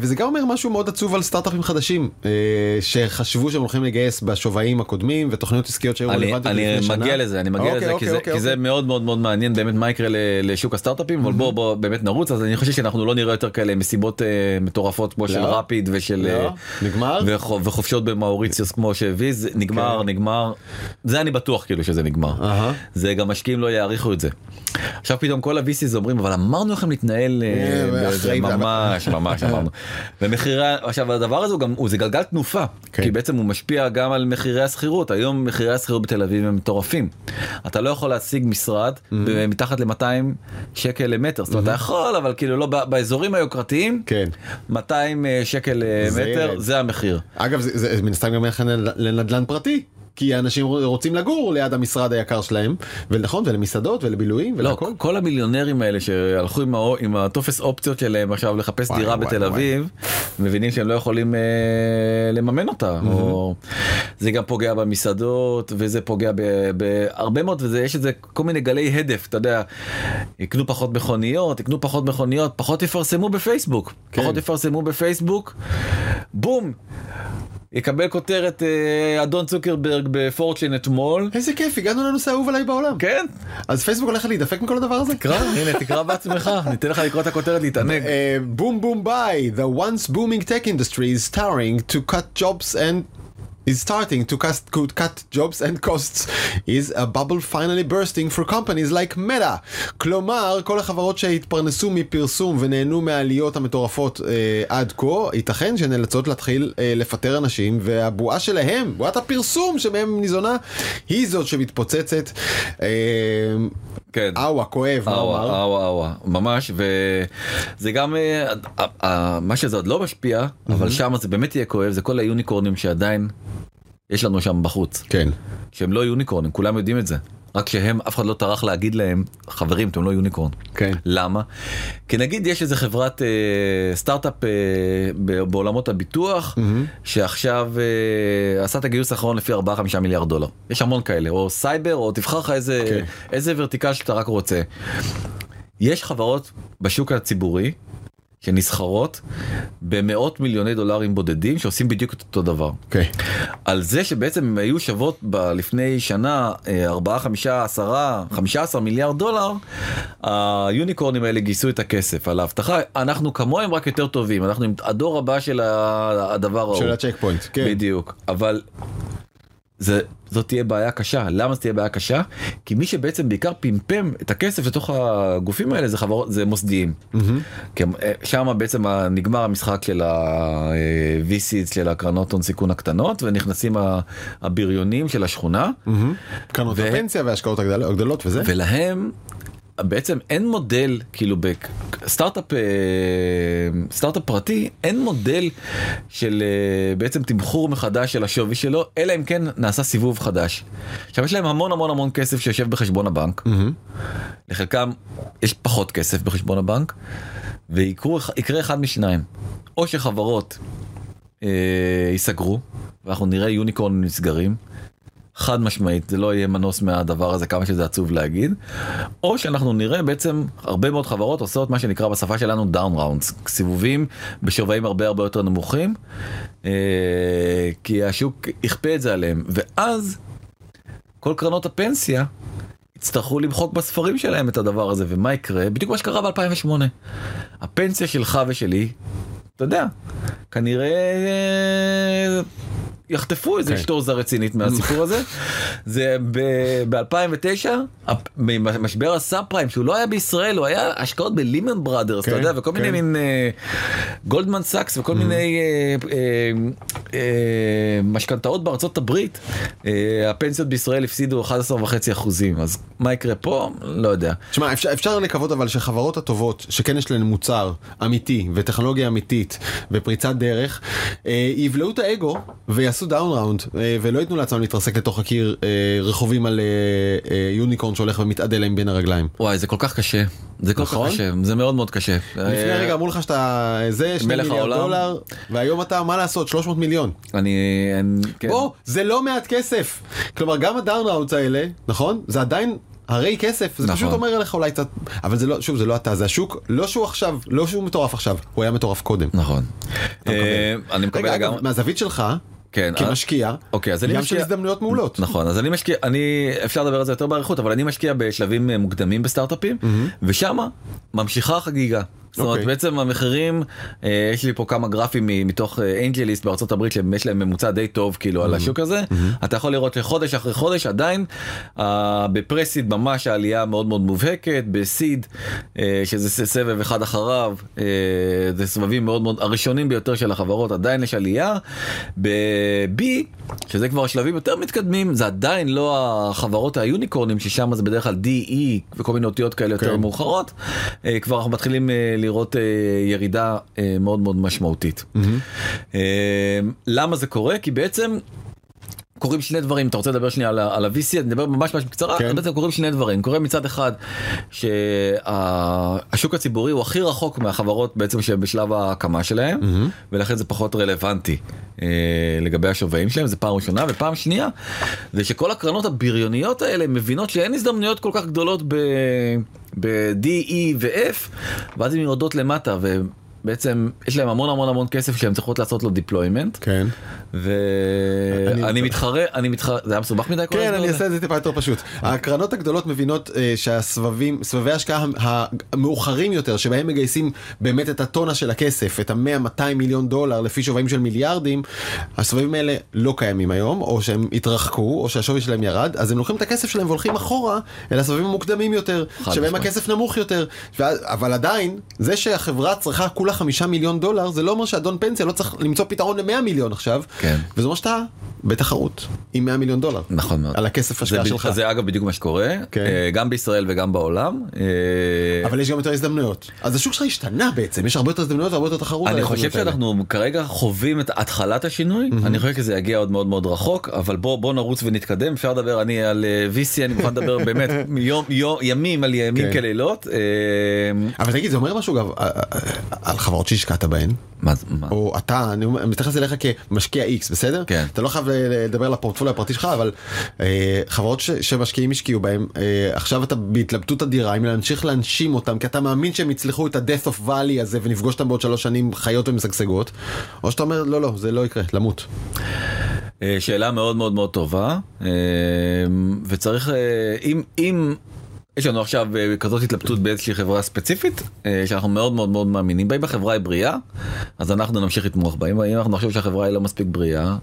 וזה גם אומר משהו מאוד עצוב על סטארט-אפים חדשים שחשבו שהם הולכים לגייס בשווים הקודמים ותוכניות עסקיות שהיו אני, רלוונטיות אני לפני שנה. מגיע לזה אני מגיע אוקיי, לזה כי, זה, אוקיי, כי זה אוקיי. מאוד מאוד מאוד מעניין באמת מה יקרה לשוק הסטארט-אפים אבל בוא בוא באמת נרוץ אז אני חושב שאנחנו לא נראה יותר כאלה מסיבות אה, מטורפות כמו של לא. רפיד ושל לא, אה, נגמר? וח- וחופשות במאוריציוס כמו שהביז נגמר. נגמר זה אני בטוח כאילו שזה נגמר. זה גם משקיעים לא יעריכו את זה. עכשיו פתאום כל ה-VCs אומרים אבל אמרנו לכם להתנהל אה, אה, בזה." אחראי, ממש ממש אמרנו. ומחירי עכשיו הדבר הזה הוא גם זה גלגל תנופה כן. כי בעצם הוא משפיע גם על מחירי השכירות היום מחירי השכירות בתל אביב הם מטורפים. אתה לא יכול להשיג משרד מתחת ל-200 שקל למטר זאת אומרת אתה יכול אבל כאילו לא באזורים היוקרתיים כן. 200 אה, שקל זה למטר ירד. זה המחיר. אגב זה, זה מן הסתם גם לנ- לנדל"ן פרטי. כי אנשים רוצים לגור ליד המשרד היקר שלהם ונכון ולמסעדות ולבילויים לא, ולכל. כל המיליונרים האלה שהלכו עם, האו, עם הטופס אופציות שלהם עכשיו לחפש וואי, דירה וואי, בתל וואי. אביב, מבינים שהם לא יכולים אה, לממן אותה. או... זה גם פוגע במסעדות וזה פוגע בהרבה מאוד וזה יש איזה כל מיני גלי הדף אתה יודע יקנו פחות מכוניות יקנו פחות מכוניות פחות יפרסמו בפייסבוק כן. פחות יפרסמו בפייסבוק בום. יקבל כותרת אה, אדון צוקרברג בפורצ'ן אתמול איזה כיף הגענו לנושא האהוב עליי בעולם. כן אז פייסבוק הולך להידפק מכל הדבר הזה? תקרא, הנה תקרא בעצמך, ניתן לך לקרוא את הכותרת להתענג. בום בום ביי, the once booming tech industry is starting to cut jobs and is starting to cut, could cut jobs and costs is a bubble finally bursting for companies like Meta. כלומר, כל החברות שהתפרנסו מפרסום ונהנו מהעליות המטורפות אה, עד כה, ייתכן שנאלצות להתחיל אה, לפטר אנשים, והבועה שלהם, בועת הפרסום שמהם ניזונה, היא זאת שמתפוצצת. אה, כן. אאווה, כואב, אאווה? אאווה, אאווה, ממש, וזה גם, אה, מה שזה עוד לא משפיע, אבל שם זה באמת יהיה כואב, זה כל ה-unicornים שעדיין יש לנו שם בחוץ, כן. שהם לא unicornים, כולם יודעים את זה. רק שהם, אף אחד לא טרח להגיד להם, חברים, אתם לא unicorn. כן. למה? כי נגיד יש איזה חברת אה, סטארט-אפ אה, בעולמות הביטוח, שעכשיו אה, עשה את הגיוס האחרון לפי 4-5 מיליארד דולר. יש המון כאלה, או סייבר, או תבחר לך איזה, כן. איזה vertical שאתה רק רוצה. יש חברות בשוק הציבורי שנסחרות במאות מיליוני דולרים בודדים שעושים בדיוק את אותו דבר. אוקיי. על זה שבעצם הם היו שוות ב- לפני שנה 4, 5, 10, 15 מיליארד דולר, היוניקורנים האלה גייסו את הכסף על ההבטחה, אנחנו כמוהם רק יותר טובים, אנחנו עם הדור הבא של הדבר ההוא. של הצ'ק פוינט, כן. בדיוק, אבל זה, זאת תהיה בעיה קשה. למה זאת תהיה בעיה קשה? כי מי שבעצם בעיקר פמפם את הכסף לתוך הגופים האלה זה חברות, זה מוסדיים. כי הם- אה, שם בעצם נגמר המשחק של ה-VCs של הקרנות הון סיכון הקטנות ונכנסים הבריונים של השכונה קרנות ו- הפנסיה וההשקעות הגדל- הגדולות וזה. ולהם בעצם אין מודל כאילו בסטארט-אפ אה, סטארט-אפ פרטי אין מודל של אה, בעצם תמחור מחדש של השווי שלו אלא אם כן נעשה סיבוב חדש. עכשיו יש להם המון המון המון כסף שיושב בחשבון הבנק לחלקם יש פחות כסף בחשבון הבנק ויקרה אחד משניים או שחברות אה, ייסגרו ואנחנו נראה unicorns נסגרים. חד משמעית זה לא יהיה מנוס מהדבר הזה כמה שזה עצוב להגיד. או שאנחנו נראה בעצם הרבה מאוד חברות עושות מה שנקרא בשפה שלנו down rounds סיבובים בשווים הרבה הרבה יותר נמוכים אה, כי השוק יכפה את זה עליהם. ואז כל קרנות הפנסיה יצטרכו למחוק בספרים שלהם את הדבר הזה. ומה יקרה? בדיוק מה שקרה ב2008 הפנסיה שלך ושלי אתה יודע כנראה אה, יחטפו איזה כן. שטוזה רצינית מהסיפור הזה. זה ב-2009 משבר הסאב פריים שהוא לא היה בישראל הוא היה השקעות בלימן בראדרס אתה כן, יודע וכל מיני כן. מין גולדמן סאקס וכל מיני אה, אה, אה, משכנתאות בארצות הברית אה, הפנסיות בישראל הפסידו 11 וחצי אחוזים. אז מה יקרה פה? לא יודע. שמע, אפשר, אפשר לקוות אבל שחברות הטובות, שכן יש להן מוצר אמיתי וטכנולוגיה אמיתית ופריצת דרך, אה, יבלעו את האגו ויעשו down round אה, ולא ייתנו לעצמם להתרסק לתוך הקיר אה, רכובים על אה, unicorn שהולך ומתדלדל להם בין הרגליים. וואי זה כל כך קשה זה כל נכון? כך קשה זה מאוד מאוד קשה. לפני רגע אמרו לך שאתה זה 2 מלך מיליארד העולם. דולר והיום אתה מה לעשות 300 מיליון. אני כן. בוא זה לא מעט כסף כלומר גם הדאון ראונדס האלה נכון זה עדיין הרי כסף, זה נכון. פשוט אומר עליך אולי קצת, אבל זה לא, שוב, זה לא אתה, זה השוק, לא שהוא עכשיו, לא שהוא מטורף עכשיו, הוא היה מטורף קודם. נכון. אני מקבל לגמרי. אגב, מהזווית שלך, כן, כמשקיע, אוקיי, אז אני גם משקיע- של הזדמנויות מעולות. נכון אז אני משקיע אני אפשר לדבר על זה יותר באריכות אבל אני משקיע בשלבים אה, מוקדמים בסטארט-אפים ושמה ממשיכה החגיגה. זאת אומרת אוקיי. בעצם המחירים אה, יש לי פה כמה גרפים מתוך אנג'ליסט בארצות הברית שיש להם ממוצע די טוב כאילו על השוק הזה. אתה יכול לראות שחודש אחרי חודש עדיין אה, בפרסיד ממש העלייה מאוד מאוד מובהקת בסיד אה, שזה סבב אחד אחריו אה, זה סבבים מאוד מאוד הראשונים ביותר של החברות עדיין יש עלייה. ב-B שזה כבר השלבים יותר מתקדמים זה עדיין לא החברות היוניקורנים ששם זה בדרך כלל D, E וכל מיני אותיות כאלה יותר כן. מאוחרות. אה, כבר אנחנו מתחילים אה, לראות אה, ירידה אה, מאוד מאוד משמעותית. אה, למה זה קורה? כי בעצם קורים שני דברים אתה רוצה לדבר שנייה על, על ה-VC אני אדבר ממש ממש בקצרה כן. בעצם קורים שני דברים קורה מצד אחד שהשוק הציבורי הוא הכי רחוק מהחברות בעצם שבשלב ההקמה שלהם ולכן זה פחות רלוונטי אה, לגבי השווים שלהם זה פעם ראשונה ופעם שנייה זה שכל הקרנות הבריוניות האלה מבינות שאין הזדמנויות כל כך גדולות ב- ב-D, E ו-F ואז הן יורדות למטה. ובעצם יש להם המון המון המון כסף שהם צריכות לעשות לו deployment כן. ואני אני- מתחרה אני מתחרה זה היה מסובך מדי כל כן, ההסבר אני הזה? אעשה את זה טיפה יותר פשוט. הקרנות הגדולות מבינות אה, שהסבבים, סבבי ההשקעה המאוחרים יותר, שבהם מגייסים באמת את הטונה של הכסף, את ה-100-200 מיליון דולר לפי שווים של מיליארדים, הסבבים האלה לא קיימים היום, או שהם התרחקו, או שהשווי שלהם ירד, אז הם לוקחים את הכסף שלהם והולכים אחורה אל הסבבים המוקדמים יותר, שבהם. הכסף נמוך יותר. אבל עדיין, זה שהחברה צריכה כולה 5 מיליון דולר, זה לא אומר שאדון פנסיה לא צריך למצוא פתרון ל-100 מיליון עכשיו, כן. וזה אומר שאתה בתחרות עם 100 מיליון דולר. נכון מאוד. על הכסף השקעה שלך. זה אגב בדיוק מה שקורה כן. אה, גם בישראל וגם בעולם. אה, אבל יש גם יותר הזדמנויות. אז השוק שלך השתנה בעצם, יש הרבה יותר הזדמנויות והרבה יותר תחרות. על אני חושב ההזדמנויות האלה. שאנחנו כרגע חווים את התחלת השינוי אני חושב שזה יגיע עוד מאוד מאוד רחוק אבל בוא בוא נרוץ ונתקדם אפשר לדבר אני על אה, VC אני מוכן לדבר באמת יום יום ימים על ימים כן. כלילות. אבל תגיד, זה אומר משהו גם אה, על חברות שהשקעת בהן, מה זה-? או אתה, אני מתייחס אליך כמשקיע X, בסדר? כן. אתה לא חייב ל- לדבר על הפורטפוליו הפרטי שלך, אבל אה, חברות ש- שמשקיעים השקיעו בהן, אה, עכשיו אתה בהתלבטות אדירה אם להמשיך להנשים אותם, כי אתה מאמין שהם יצלחו את ה-death of valley הזה ונפגוש אותם בעוד שלוש שנים חיות ומשגשגות, או שאתה אומר, לא, לא, זה לא יקרה, למות. אה, שאלה מאוד מאוד מאוד טובה אה, וצריך אה, אם אם יש לנו עכשיו אה, כזאת התלבטות באיזושהי חברה ספציפית אה, שאנחנו מאוד מאוד מאוד מאמינים בה. אם החברה היא בריאה אז אנחנו נמשיך לתמוך בה. אם אנחנו נחשוב שהחברה היא לא מספיק בריאה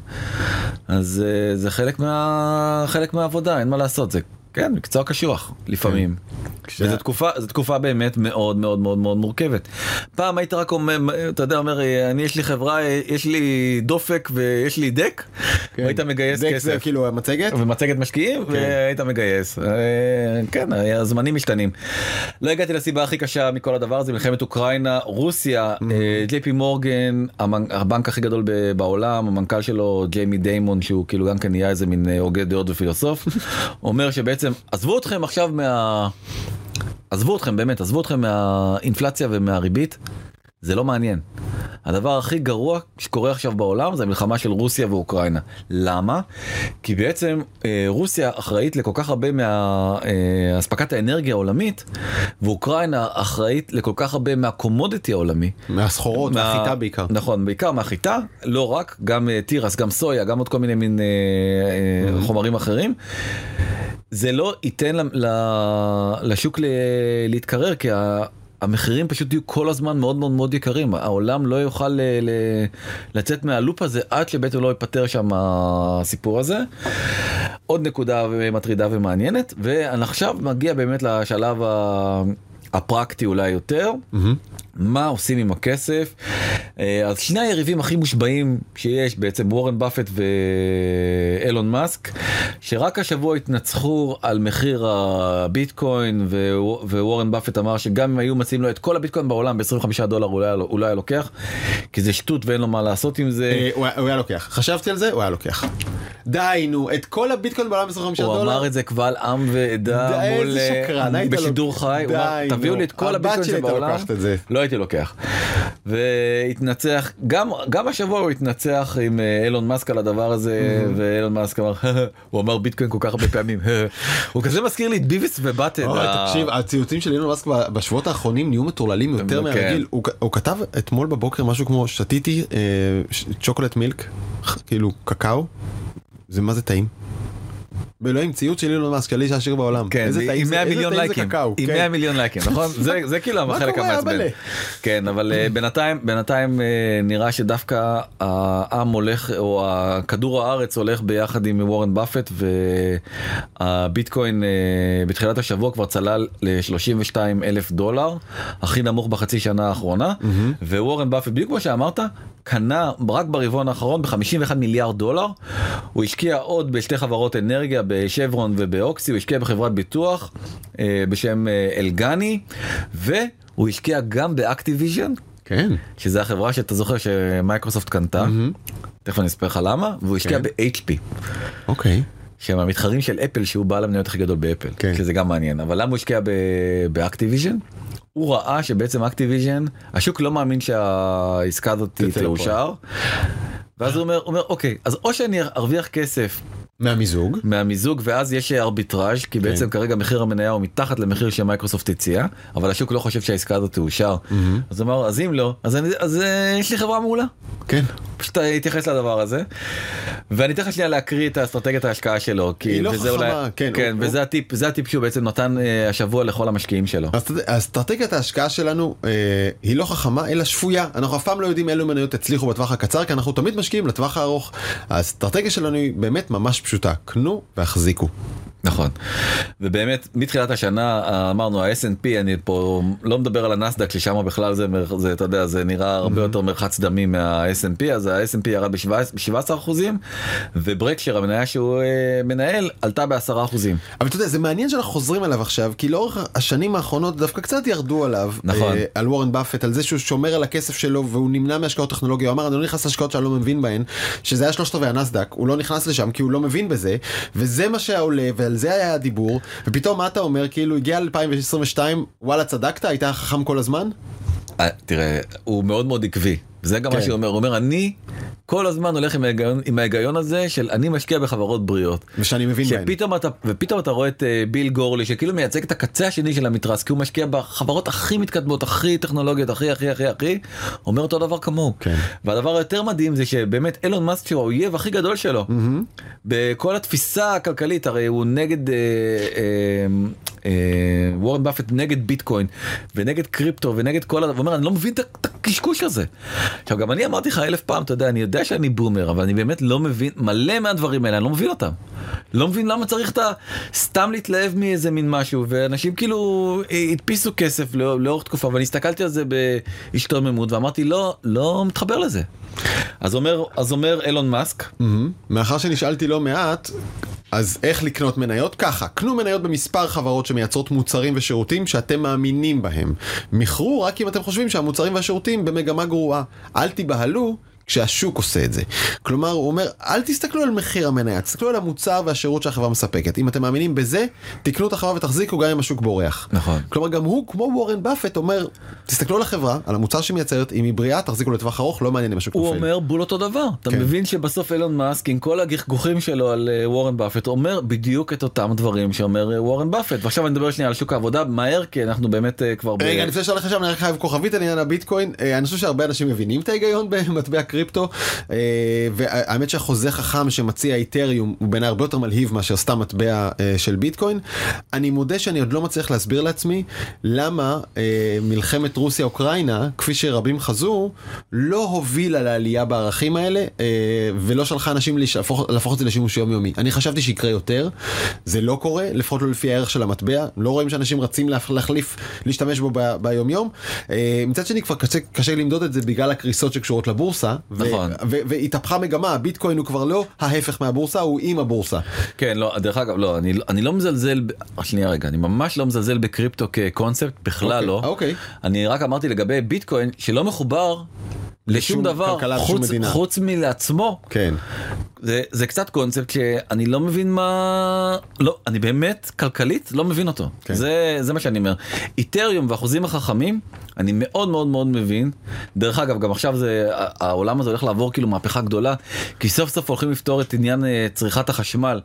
אז אה, זה חלק מה חלק מהעבודה אין מה לעשות זה כן מקצוע קשוח לפעמים. כשה- וזו תקופה זו תקופה באמת מאוד מאוד מאוד מאוד מורכבת. פעם היית רק אומר אתה יודע אומר אה, אני יש לי חברה אה, יש לי דופק ויש לי דק והיית מגייס זה- כסף. זה כאילו המצגת? ומצגת משקיעים והיית מגייס אה, כן היה- הזמנים משתנים. לא הגעתי לסיבה הכי קשה מכל הדבר הזה מלחמת אוקראינה רוסיה ג'יי פי מורגן הבנק הכי גדול בעולם המנכ"ל שלו ג'יימי דיימון שהוא כאילו גם כן נהיה איזה מין אה, הוגה דעות ופילוסוף אומר שבעצם עזבו אתכם עכשיו מה... עזבו אתכם באמת עזבו אתכם מהאינפלציה ומהריבית זה לא מעניין. הדבר הכי גרוע שקורה עכשיו בעולם זה המלחמה של רוסיה ואוקראינה. למה? כי בעצם אה, רוסיה אחראית לכל כך הרבה מאספקת האנרגיה העולמית ואוקראינה אחראית לכל כך הרבה מהקומודיטי העולמי. מהסחורות, מה- מהחיטה בעיקר. נכון, בעיקר מהחיטה, לא רק, גם אה, תירס, גם סויה, גם עוד כל מיני מין אה, אה, חומרים אחרים. זה לא ייתן ל- ל- לשוק ל- להתקרר כי ה- המחירים פשוט יהיו כל הזמן מאוד מאוד מאוד יקרים העולם לא יוכל ל- ל- לצאת מהלופ הזה עד שבעצם לא ייפתר שם הסיפור הזה. עוד נקודה מטרידה ומעניינת ועכשיו מגיע באמת לשלב ה- הפרקטי אולי יותר. מה עושים עם הכסף אה, אז שני היריבים הכי מושבעים שיש בעצם וורן באפט ואילון מאסק שרק השבוע התנצחו על מחיר הביטקוין ו- ווורן באפט אמר שגם אם היו מציעים לו את כל הביטקוין בעולם ב-25 דולר לו- אולי היה לוקח כי זה שטות ואין לו מה לעשות עם זה. אה, הוא היה- הוא לוקח. חשבתי על זה, הוא היה לוקח. די נו, את כל הביטקוין בעולם 25 הוא דולר. אמר את זה קבל עם ועדה מול אה, בשידור חי, הוא תביאו. לי את כל הביטקוין שבעולם, לא הייתי לוקח. והתנצח, גם גם השבוע הוא התנצח עם אה, אילון מאסק על הדבר הזה, ואילון מאסק אמר, הוא אמר ביטקוין כל כך הרבה פעמים, הוא כזה מזכיר לי את ביביס ובטן. אוי, תקשיב, הציוצים של אילון מאסק בשבועות האחרונים נהיו מטורללים יותר כן. מהרגיל. הוא כ- הוא כתב אתמול בבוקר משהו כמו שתיתי אה, צ'וקולט מילק, כאילו קקאו, זה מה זה טעים. באלוהים ציוץ של אילון מאסק, האיש העשיר בעולם. כן, עם זה- 100 איזה מיליון לייקים, עם כן. 100 מיליון לייקים, נכון? זה זה כאילו החלק המעצבן. כן, אבל אה, בינתיים בינתיים אה, נראה שדווקא העם הולך, או הכדור הארץ הולך ביחד עם וורן באפט, והביטקוין אה, בתחילת השבוע כבר צלל ל-32 אלף דולר, הכי נמוך בחצי שנה האחרונה, ווורן באפט, בדיוק כמו שאמרת, קנה רק ברבעון האחרון ב-51 מיליארד דולר, הוא השקיע עוד בשתי חברות אנרגיה, בשברון ובאוקסי, הוא השקיע בחברת ביטוח אה, בשם אה, אלגני, והוא השקיע גם באקטיביז'ן, כן. שזה החברה שאתה זוכר שמייקרוסופט קנתה, תכף אני אספר לך למה, והוא השקיע כן. ב-HP. אוקיי. שהם המתחרים של אפל שהוא בעל המניות הכי גדול באפל, כן. שזה גם מעניין, אבל למה הוא השקיע באקטיביז'ן? הוא ראה שבעצם אקטיביז'ן, השוק לא מאמין שהעסקה הזאת תאושר, ואז הוא אומר, הוא אומר אוקיי, אז או שאני ארוויח כסף מהמיזוג. מהמיזוג ואז יש ארביטראז' כי כן. בעצם כרגע מחיר המניה הוא מתחת למחיר שמייקרוסופט הציעה אבל השוק לא חושב שהעסקה הזאת תאושר אז הוא אמר אז אם לא אז אני אז אה, יש לי חברה מעולה כן. פשוט התייחס לדבר הזה. ואני אתן לך שנייה להקריא את האסטרטגיית ההשקעה שלו כי היא לא וזה חכמה, כן, כן הוא- וזה הטיפ זה הטיפ שהוא בעצם נתן אה, השבוע לכל המשקיעים שלו. אז אסטרטגיית ההשקעה שלנו אה, היא לא חכמה אלא שפויה אנחנו אף פעם לא יודעים אילו מניות יצליחו בטווח הקצר כי אנחנו תמיד משקיעים לטווח הארוך. האסטרטגיה שלנו היא באמת ממש פשוטה קנו והחזיקו. נכון. ובאמת מתחילת השנה אה, אמרנו ה-S&P אני פה לא מדבר על הנסדק ששם בכלל זה, זה אתה יודע זה נראה הרבה יותר מרחץ דמים מה-S&P אז ה-S&P ירד ב-17 אחוזים וברקשר המניה שהוא אה, מנהל עלתה ב-10 אחוזים. אבל אתה יודע זה מעניין שאנחנו חוזרים עליו עכשיו כי לאורך השנים האחרונות דווקא קצת ירדו עליו נכון. אה, על וורן באפט על זה שהוא שומר על הכסף שלו והוא נמנע מהשקעות טכנולוגיה הוא אמר אני לא נכנס להשקעות שאני לא מבין בהן שזה היה שלושת רבעי הנסדק הוא לא נכנס לשם כי הוא לא מבין בזה וזה מה שעולה ועל זה היה הדיבור ופתאום מה אתה אומר? כאילו הגיע 2022 וואלה צדקת? היית חכם כל הזמן? אה, תראה הוא מאוד מאוד עקבי זה גם מה כן. שהוא אומר הוא אומר אני כל הזמן הולך עם ההיגיון, עם ההיגיון הזה של אני משקיע בחברות בריאות. ושאני מבין בהן. שפתאום אתה ופתאום אתה רואה את אה, ביל גורלי שכאילו מייצג את הקצה השני של המתרס כי הוא משקיע בחברות הכי מתקדמות הכי טכנולוגיות הכי הכי הכי הכי אומר אותו דבר כמוהו. כן. והדבר היותר מדהים זה שבאמת אילון מאסק שהוא האויב הכי גדול שלו בכל התפיסה הכלכלית הרי הוא נגד אה, אה, וורן באפט נגד ביטקוין ונגד קריפטו ונגד כל הדבר, הוא אומר אני לא מבין את ה- הקשקוש הזה. עכשיו גם אני אמרתי לך אלף פעם אתה יודע אני יודע שאני בומר אבל אני באמת לא מבין מלא מהדברים האלה אני לא מבין אותם. לא מבין למה צריך את ה... סתם להתלהב מאיזה מין משהו ואנשים כאילו אה, הדפיסו כסף לא, לאורך תקופה ואני הסתכלתי על זה בהשתוממות ואמרתי לא לא מתחבר לזה. אז אומר אז אומר אילון מאסק מהמם. מאחר שנשאלתי לא מעט, אז איך לקנות מניות? ככה, קנו מניות במספר חברות שמייצרות מוצרים ושירותים שאתם מאמינים בהם. מכרו רק אם אתם חושבים שהמוצרים והשירותים במגמה גרועה. אל תיבהלו. כשהשוק עושה את זה. כלומר, הוא אומר, אל תסתכלו על מחיר המניה, תסתכלו על המוצר והשירות שהחברה מספקת. אם אתם מאמינים בזה, תקנו את החברה ותחזיקו גם אם השוק בורח. נכון. כלומר, גם הוא, כמו וורן באפט, אומר, תסתכלו על החברה, על המוצר שהיא מייצרת, אם היא בריאה, תחזיקו לטווח ארוך, לא מעניין אם השוק הוא נופל. אומר בול אותו דבר אתה כן. מבין שבסוף אילון מאסק עם כל הגחגוחים שלו על אה, וורן באפט אומר בדיוק את אותם דברים שאומר אה, וורן באפט ועכשיו אני מדבר שנייה על שוק העבודה מהר כי אנחנו באמת אה, כבר ב- לפני שהולך לשם, אני רק חייב כוכבית על עניין הביטקוין. אני חושב שהרבה אנשים מבינים את ההיגיון במטבע קריפטו, אה, והאמת שהחוזה חכם שמציע איתריום הוא בעיניי הרבה יותר מלהיב מאשר סתם מטבע אה, של ביטקוין. אני מודה שאני עוד לא מצליח להסביר לעצמי למה אה, מלחמת רוסיה-אוקראינה, כפי שרבים חזו, לא הובילה לעלייה בערכים האלה, ולא שלחה אנשים להפוך להפוך את זה לשימוש יומיומי. אני חשבתי שיקרה יותר, זה לא קורה, לפחות לא לפי הערך של המטבע, לא רואים שאנשים רצים להח- להחליף, להשתמש בו ביומיום. מצד שני כבר קשה, קשה למדוד את זה בגלל הקריסות שקשורות לבורסה. נכון. והתהפכה מגמה, הביטקוין הוא כבר לא ההפך מהבורסה, הוא עם הבורסה. כן לא דרך אגב לא אני אני לא מזלזל שנייה רגע אני ממש לא מזלזל בקריפטו כקונספט בכלל אוקיי, לא אוקיי. אני רק אמרתי לגבי ביטקוין שלא מחובר לשום דבר כלכלה חוץ. חוץ מלעצמו כן. זה, זה קצת קונספט שאני לא מבין מה לא אני באמת כלכלית לא מבין אותו כן. זה זה מה שאני אומר איתריום ואחוזים החכמים אני מאוד מאוד מאוד מבין דרך אגב גם עכשיו זה העולם הזה הולך לעבור כאילו מהפכה גדולה כי סוף סוף הולכים לפתור את עניין אה, צריכת החשמל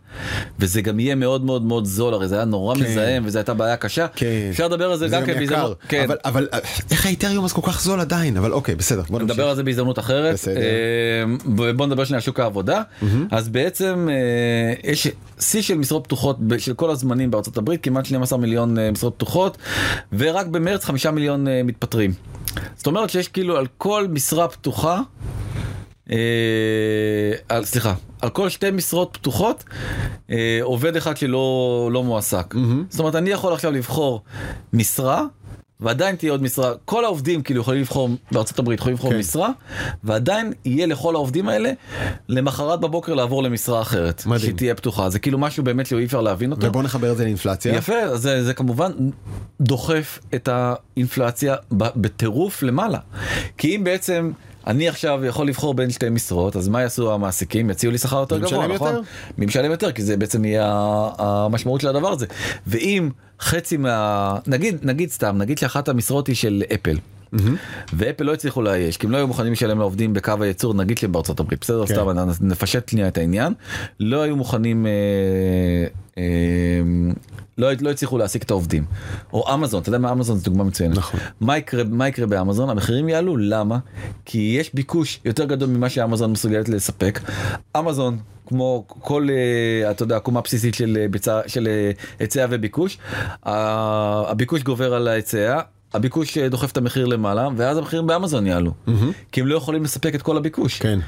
וזה גם יהיה מאוד מאוד מאוד זול הרי זה היה נורא כן. מזהם וזו הייתה בעיה קשה כן. אפשר לדבר על זה זה גם גם כן יקר. בהזדמנות כן. אבל, אבל אה, איך האיתריום אז כל כך זול עדיין? אבל אוקיי, בסדר. בוא נמשיך. נדבר על זה בהזדמנות אחרת. בסדר. אה, בוא נדבר שנייה על שוק העבודה. אז בעצם אה, יש שיא של משרות פתוחות של כל הזמנים בארצות הברית, כמעט 12 מיליון אה, משרות פתוחות, ורק במרץ 5 מיליון מתפטרים. זאת אומרת שיש כאילו על כל משרה פתוחה, אה, על, סליחה, על כל שתי משרות פתוחות אה, עובד אחד שלא לא מועסק. זאת אומרת אני יכול עכשיו לבחור משרה. ועדיין תהיה עוד משרה, כל העובדים כאילו יכולים לבחור בארצות הברית יכולים לבחור כן. משרה ועדיין יהיה לכל העובדים האלה למחרת בבוקר לעבור למשרה אחרת מדהים. שתהיה פתוחה זה כאילו משהו באמת שאי אפשר להבין אותו. ובוא נחבר את זה לאינפלציה. יפה זה, זה כמובן דוחף את האינפלציה בטירוף למעלה כי אם בעצם אני עכשיו יכול לבחור בין שתי משרות אז מה יעשו המעסיקים יציעו לי שכר יותר גבוה נכון? מי משלם יותר כי זה בעצם יהיה המשמעות של הדבר הזה ואם חצי מה נגיד נגיד סתם נגיד שאחת המשרות היא של אפל. ואפל לא הצליחו לאייש כי הם לא היו מוכנים לשלם לעובדים בקו הייצור נגיד שהם בארצות הברית. בסדר כן. סתם נפשט שנייה את העניין. לא היו מוכנים אה, אה, לא, לא הצליחו להעסיק את העובדים. או אמזון אתה יודע מה אמזון זו דוגמה מצוינת. נכון. מה יקרה מה יקרה באמזון? המחירים יעלו למה? כי יש ביקוש יותר גדול ממה שאמזון מסוגלת לספק. אמזון כמו כל אה, אתה יודע עקומה בסיסית של היצע וביקוש הביקוש גובר על ההיצע. הביקוש אה, דוחף את המחיר למעלה ואז המחירים באמזון יעלו כי הם לא יכולים לספק את כל הביקוש כן.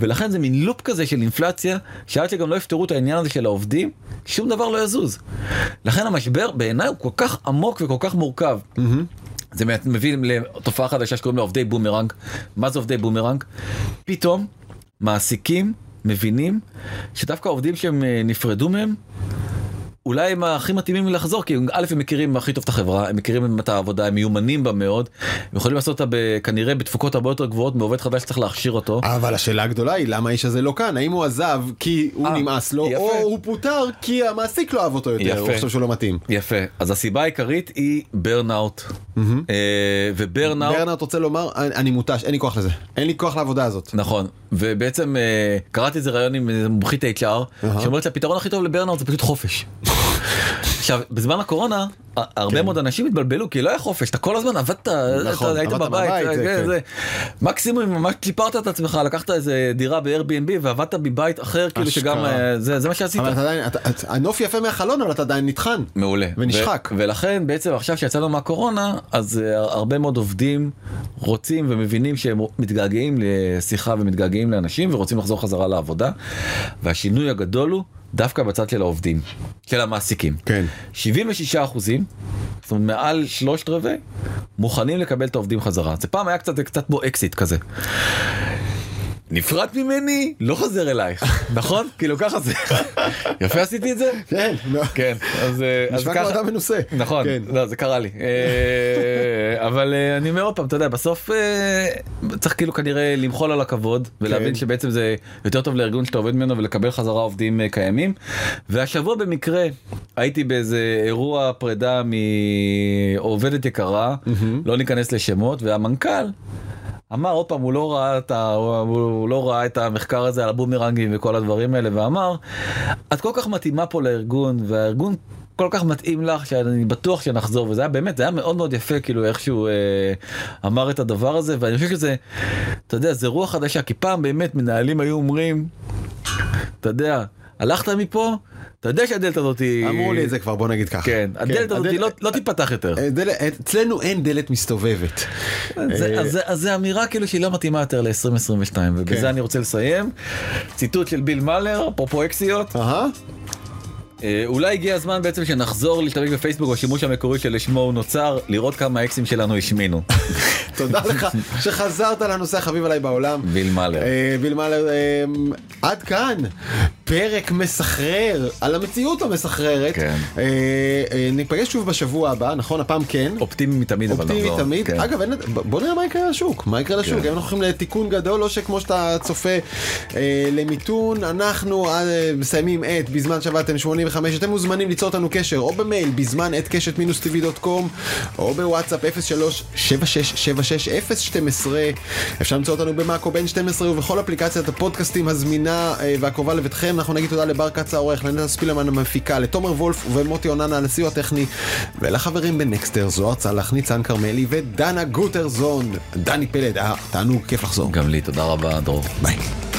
ולכן זה מין loop כזה של אינפלציה שעד שגם לא יפתרו את העניין הזה של העובדים שום דבר לא יזוז. לכן המשבר בעיניי הוא כל כך עמוק וכל כך מורכב. זה באמת מביא לתופעה חדשה שקוראים לה עובדי בומרנג. מה זה עובדי בומרנג? פתאום מעסיקים מבינים שדווקא העובדים שהם אה, נפרדו מהם אולי הם הכי מתאימים לחזור כי א' הם מכירים הכי טוב את החברה הם מכירים את העבודה הם מיומנים בה מאוד הם יכולים לעשות אותה ב- כנראה בתפוקות הרבה יותר גבוהות מעובד חדש שצריך להכשיר אותו. אבל השאלה הגדולה היא למה האיש הזה לא כאן האם הוא עזב כי הוא אה, נמאס לו יפה. או הוא פוטר כי המעסיק לא אהב אותו יותר יפה. הוא חושב שהוא לא מתאים. יפה אז הסיבה העיקרית היא burnout וברנאוט ברנארט רוצה לומר אני אני מותש אין לי כוח לזה אין לי כוח לעבודה הזאת. נכון ובעצם אה, קראתי איזה רעיון עם מומחית HR שאומרת שהפתרון הכי טוב לברנאוט זה פשוט חופש. עכשיו בזמן הקורונה הרבה מאוד אנשים התבלבלו כי לא היה חופש אתה כל הזמן עבדת נכון, אתה היית עבדת בבית אה, כן, כן. מקסימום ממש טיפרת את עצמך לקחת איזה דירה ב-Airbnb ועבדת בבית אחר כאילו שגם. אה, זה זה מה שעשית. אבל אתה עדיין הנוף יפה מהחלון אבל אתה עדיין נטחן. מעולה ונשחק. ולכן בעצם עכשיו שיצאנו מהקורונה אז אה, הרבה מאוד עובדים רוצים ומבינים שהם מתגעגעים לשיחה ומתגעגעים לאנשים ורוצים לחזור חזרה לעבודה והשינוי הגדול הוא דווקא בצד של העובדים של המעסיקים כן. 76 אחוזים זאת אומרת מעל שלושת רבעי מוכנים לקבל את העובדים חזרה זה פעם היה קצת קצת כמו אקזיט כזה. נפרד ממני לא חוזר אלייך נכון כאילו ככה זה יפה עשיתי את זה כן. לא. כן אז אה, אז נשמע כמו ככה אדם מנוסה. נכון כן. לא זה קרה לי אה, אבל אה, אני אומר עוד פעם אתה יודע בסוף אה, צריך כאילו כנראה למחול על הכבוד ולהבין כן. שבעצם זה יותר טוב לארגון שאתה עובד ממנו ולקבל חזרה עובדים אה, קיימים והשבוע במקרה הייתי באיזה אירוע פרידה מעובדת יקרה לא ניכנס לשמות והמנכ"ל. אמר עוד פעם הוא לא ראה את ה... הוא, לא ראה את המחקר הזה על הבומרנגים וכל הדברים האלה ואמר את כל כך מתאימה פה לארגון והארגון כל כך מתאים לך שאני בטוח שנחזור. וזה היה באמת זה היה מאוד מאוד יפה כאילו איכשהו אה, אמר את הדבר הזה ואני חושב שזה אתה יודע זה רוח חדשה כי פעם באמת מנהלים היו אומרים אתה יודע הלכת מפה אתה יודע שהדלת הזאת היא אמרו לי את זה כבר בוא נגיד ככה. כן הדלת הזאת לא, לא תיפתח יותר. אה, דלת- אצלנו אין דלת מסתובבת. זה, אה, אז, אז זה אמירה כאילו שהיא לא מתאימה יותר ל-2022 ובזה כן. אני רוצה לסיים. ציטוט של ביל מאלר אפרופו אקסיות. אה, אולי הגיע הזמן בעצם שנחזור להשתמש בפייסבוק בשימוש המקורי שלשמו הוא נוצר לראות כמה האקסים שלנו השמינו. תודה לך שחזרת לנושא החביב עליי בעולם. ביל מאלר. אה, ביל מאלר, אה, עד כאן פרק מסחרר על המציאות המסחררת. כן. אה, אה, ניפגש שוב בשבוע הבא, נכון? הפעם כן. אופטימי מתמיד אבל אופטימי נחזור. תמיד. כן. אגב, בוא נראה מה יקרה לשוק. מה יקרה לשוק? כן. אם אנחנו הולכים לתיקון גדול, או שכמו שאתה צופה אה, למיתון, אנחנו אה, מסיימים את בזמן שעבדתם 85. אתם מוזמנים ליצור איתנו קשר, או במייל, בזמן at קשת מינוס tv.com, או בוואטסאפ 03-7676-012. אפשר למצוא אותנו במאקו ב-N12 ובכל אפליקציית הפודקאסטים הזמינה אה, והקרובה לביתכם. אנחנו נגיד תודה לבר כץ העורך, לנטע ספילמן המפיקה, לתומר וולף ומוטי אוננה על הסיוע הטכני, ולחברים בנקסטר, זוהר צלח, ניצן כרמלי ודנה גוטרזון. דני פלד, אה, תענוג, כיף לחזור. גם לי, תודה רבה, דרור. ביי.